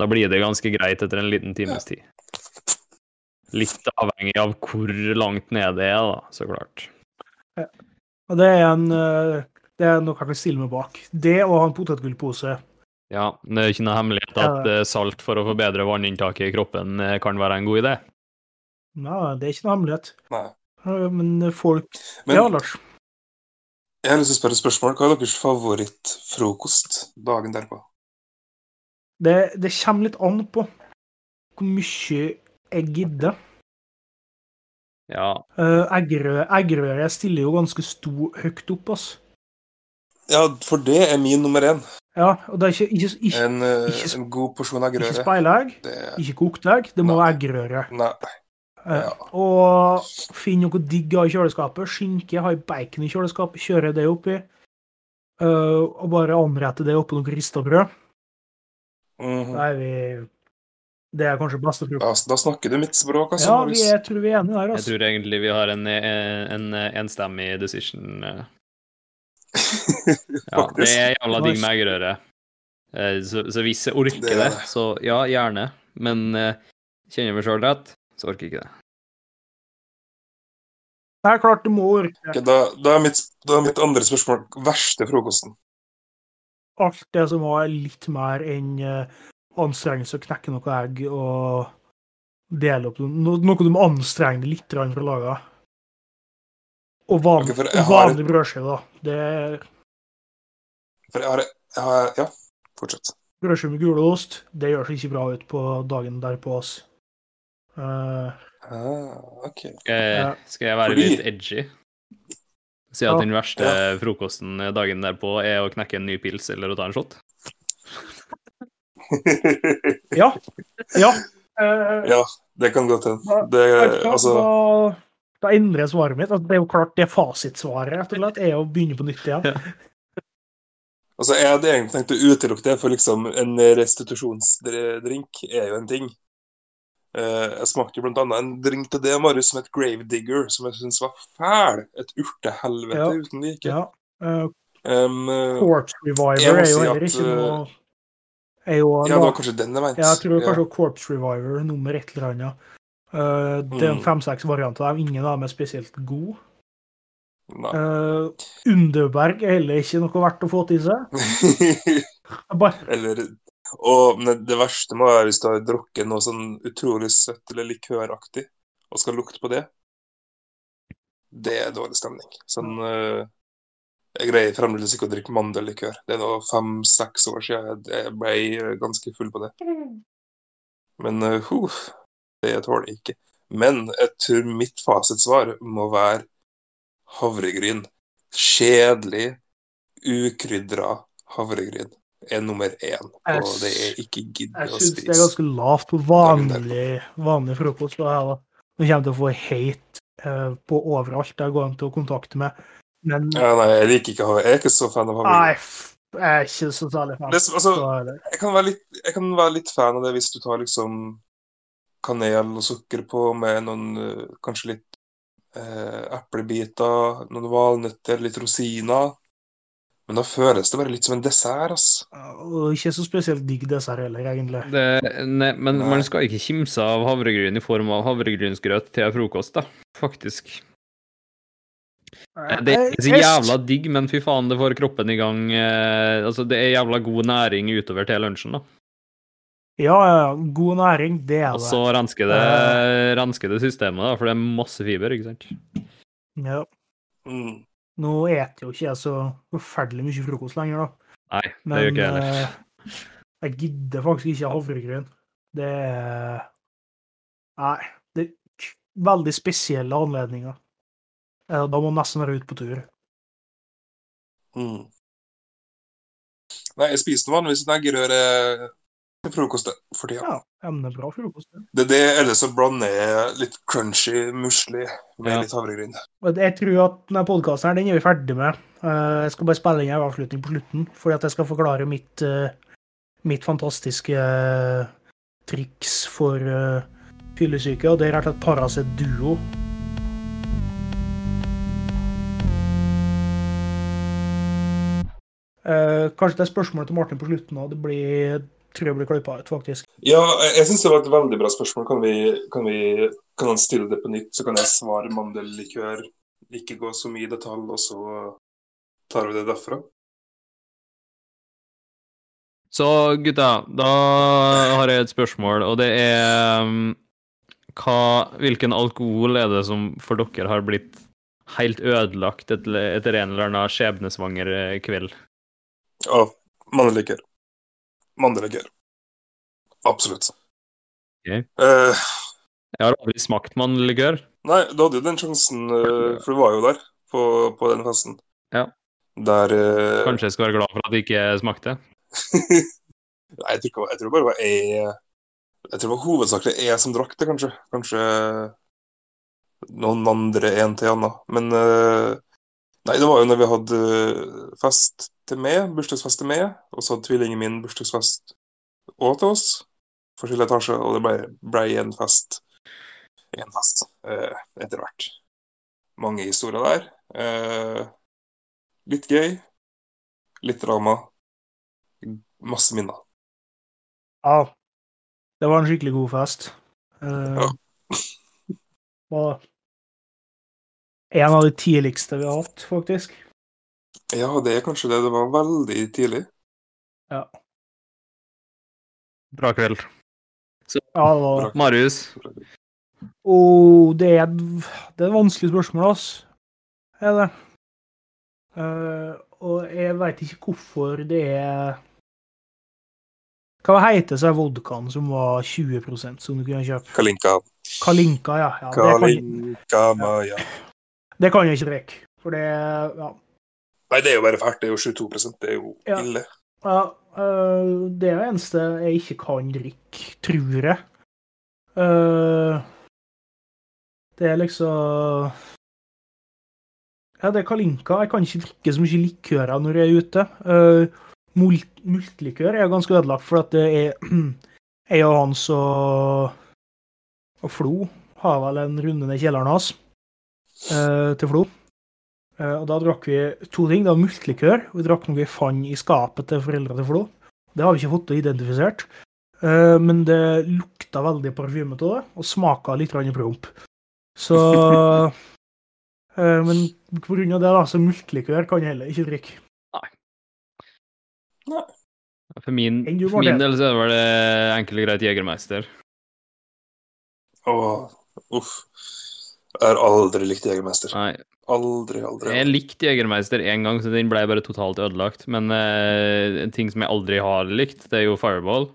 Da blir det ganske greit etter en liten times tid. Litt avhengig av hvor langt nede det er, da, så klart. og det er en eh, Det er noe jeg kan stille meg bak. Det å ha en potetgullpose Ja, det er ikke noe hemmelighet at salt for å forbedre vanninntaket i kroppen kan være en god idé. Nei, det er ikke noe hemmelighet. Nei. Men folk Men Ja, Lars. Jeg har lyst til å spørre et spørsmål. Hva er deres favorittfrokost dagen derpå? Det, det kommer litt an på hvor mye jeg gidder. Ja. Uh, Eggerø- jeg stiller jo ganske stor, høyt opp, altså. Ja, for det er min nummer én. Ja, og det er ikke, ikke, ikke, En, eh, Ikke- en god porsjon ikke eggerøre. speilegg, er... ikke kokt egg. Det må Nei. være eggerøre. Nei. Eh, Ja. Og finn noe digg av i kjøleskapet. Skinke, ha i bacon i kjøleskapet, kjøre det oppi. Eh, og bare anrette det oppå noe rista brød. Da er vi Det er kanskje beste Da, frokost. da snakker du mitt språk, altså. Ja, vi er, jeg tror vi er enige der, Jeg altså. tror egentlig vi har en, en, en enstemmig decision. eh. Ja, det er jævla digg med eggerøre. Eh, Så, så hvis jeg orker Det så ja, gjerne. Men eh, kjenner jeg meg sjøl rett, så orker jeg ikke det. Det er klart du må orke da, da, er mitt, da er mitt andre spørsmål verste frokosten. alt det som var litt mer enn eh, anstrengelse å knekke noe egg og dele opp noe, Noe du må anstrenge deg litt for å lage. Og vanlig, okay, vanlig brødskive, da. Det er For jeg har, jeg har Ja, fortsett. brødskive med gulost. Det gjør seg ikke bra ut på dagen derpå. Altså. Eh, Ah, okay. Skal jeg, skal jeg være Fordi- litt edgy? Si at Ja. den verste Ja. frokosten dagen derpå er å knekke en ny pils eller å ta en shot? ja. Ja. Uh, ja, det kan godt hende. Det, altså da, da endrer jeg svaret mitt. Altså, det er jo klart det fasitsvaret rett og slett, er å begynne på nytt igjen. Altså, Jeg hadde egentlig tenkt å utelukke det, for liksom en restitusjonsdrink er jo en ting. Eh, Jeg smakte annet en drink til det, Marius, som het Gravedigger, som jeg syntes var fæl. Et urtehelvete Ja. uten like. Ja. Uh, Um, Corpse Reviver er jo heller ikke noe er jo, ja, det var kanskje den jeg mente. Ja, jeg tror Ja. kanskje Corpse Reviver nummer et eller annet. Uh, det er Mm. fem-seks varianter av. Ingen av dem er spesielt gode. Uh, Underberg er heller ikke noe verdt å få til seg. Bare, Eller Og det verste må være hvis du har drukket noe sånn utrolig søtt eller likøraktig, og skal lukte på det. Det er dårlig stemning. Sånn uh, Jeg greier fremdeles ikke å drikke mandellikør. Det er nå fem-seks år siden jeg ble ganske full på det. Men uh, huh, det tåler jeg ikke. Men jeg tror mitt fasitsvar må være havregryn. Kjedelig, ukrydra havregryn er nummer én. Og det er ikke gidd å spise. jeg syns det er ganske lavt på vanlig, vanlig frokost. da. Nå kommer til å få hate eh, på overalt jeg går an til å kontakte med. Men Ja, nei, jeg liker ikke. Jeg er ikke så fan av nei, jeg er ikke så særlig fan. Det, altså, jeg, kan litt, jeg kan være litt fan av det hvis du tar liksom kanel og sukker på med noen eh, Kanskje litt eh, eplebiter, noen valnøtter, litt rosiner. Men da føles det bare litt som en dessert, ass. Og ikke så spesielt digg dessert heller, egentlig. Det, nei, men Nei. man skal ikke kimse av havregryn i form av havregrynsgrøt til frokost, da. Faktisk. Det er ikke så jævla digg, men fy faen, det får kroppen i gang. Eh, altså, det er jævla god næring utover til lunsjen, da. Ja, ja, ja. God næring, det er det. Og så rensker det, rensker det systemet, da, for det er masse fiber, ikke sant. Ja. Mm. Nå eter jo ikke jeg så forferdelig mye frokost lenger, da. Nei, det Men gjør ikke jeg heller. eh, jeg gidder faktisk ikke havregryn. Det er Nei. Det er veldig spesielle anledninger. Eh, Da må man nesten være ute på tur. Mm. Nei, jeg spiser vanligvis en eggerøre til frokost for tida. Ja, emnebra frokost. det. Det er det, eller så blander jeg litt crunchy musli med Ja. litt havregryn. Jeg tror at denne podkasten den er vi ferdig med. Eh, Jeg skal bare spille inn en avslutning på slutten, fordi at jeg skal forklare mitt, eh, mitt fantastiske eh, triks for fyllesyke, og det er rett og slett Paracet Duo. Kanskje det er spørsmålet til Martin på slutten òg. Det blir, tror jeg blir klippa ut, faktisk. Ja, jeg, syns det var et veldig bra spørsmål. Kan, vi, kan, vi, kan han stille det på nytt, så kan jeg svare mandellikør. Ikke gå så mye i detalj, og så tar vi det derfra. Så gutta, da har jeg et spørsmål, og det er um, hva, Hvilken alkohol er det som for dere har blitt helt ødelagt etter, etter en eller annen skjebnesvanger eh, kveld? Å, mandellikør. Mandellikør. absolutt. Ok. Eh, Jeg har aldri smakt mandellikør. nei, du hadde jo den sjansen, eh, for du var jo der på, på den festen. Ja. Der eh, Kanskje jeg skal være glad for at det ikke smakte. Nei, jeg tror, jeg tror bare det var jeg Jeg tror det var hovedsakelig jeg som drakk det, kanskje. Kanskje noen andre en til Anna. Men eh, Nei, det var jo når vi hadde eh, fest til meg, bursdagsfest til meg, og så hadde tvillingen min bursdagsfest òg til oss. Forskjellige etasjer, og det ble, ble en fest. En fest eh, etter hvert. Mange historier der. Eh, litt gøy. Litt drama. Masse minner. Ja. Det var en skikkelig god fest. Eh, Ja. og en av de tidligste vi har hatt, faktisk. Ja, det er kanskje det. Det var veldig tidlig. Ja. Bra kveld. Ja, det var Bra. Marius, Oh, det er, det er et vanskelig spørsmål, ass. Er det. Uh, og jeg veit ikke hvorfor det er Hva heter så vodkaen som var 20% som du kunne kjøpe? Kalinka. Kalinka, ja. ja det, kan, Kalinka ja. det kan jeg ikke drikke. For det ja. Nei, det er jo bare fælt. Det er jo 22% Det er jo Ja. ille. ja uh, det er det eneste jeg ikke kan drikke, tror jeg. Uh, det er liksom Ja, det er Kalinka. Jeg kan ikke drikke så mye likører når jeg er ute. Uh, mult, multlikør er ganske ødelagt, for at det er jeg og Hans og, og Flo har vel en runde ned kjelleren hans uh, til Flo. Eh, og da drakk vi to ting. Det var multlikør, og vi drakk noe vi fant i skapet til foreldra til Flo. Det har vi ikke fått identifisert. Eh, men det lukta veldig parfyme av det, og smaka litt promp. Så eh, Men på grunn av det, da, så multlikør kan jeg heller ikke drikke. for min, for min del så var det det enkelt og greit Jegermeister. Åh, uff. Jeg har aldri likt Jegermeister. Nei, Aldri, aldri. jeg likte Jegermeister én gang, så den ble bare totalt ødelagt. Men eh, en ting som jeg aldri har likt, det er jo Fireball.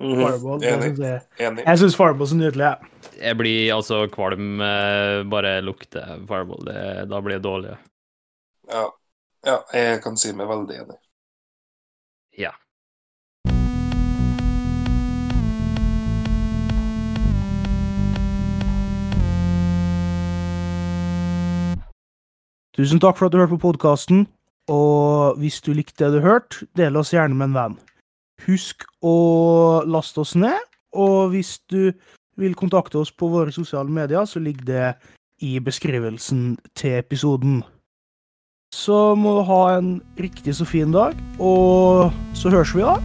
Mhm. Fireball. Enig. jeg Enig. jeg syns Fireball er så nydelig. jeg. Jeg blir altså kvalm eh, bare lukter Fireball. Det, da blir jeg dårlig. Ja. ja, jeg kan si meg veldig enig. Ja. Tusen takk for at du hørte på podkasten. Og hvis du likte det du hørte, del oss gjerne med en venn. Husk å laste oss ned, og hvis du vil kontakte oss på våre sosiale medier, så ligger det i beskrivelsen til episoden. Så må du ha en riktig så fin dag, og så høres vi da.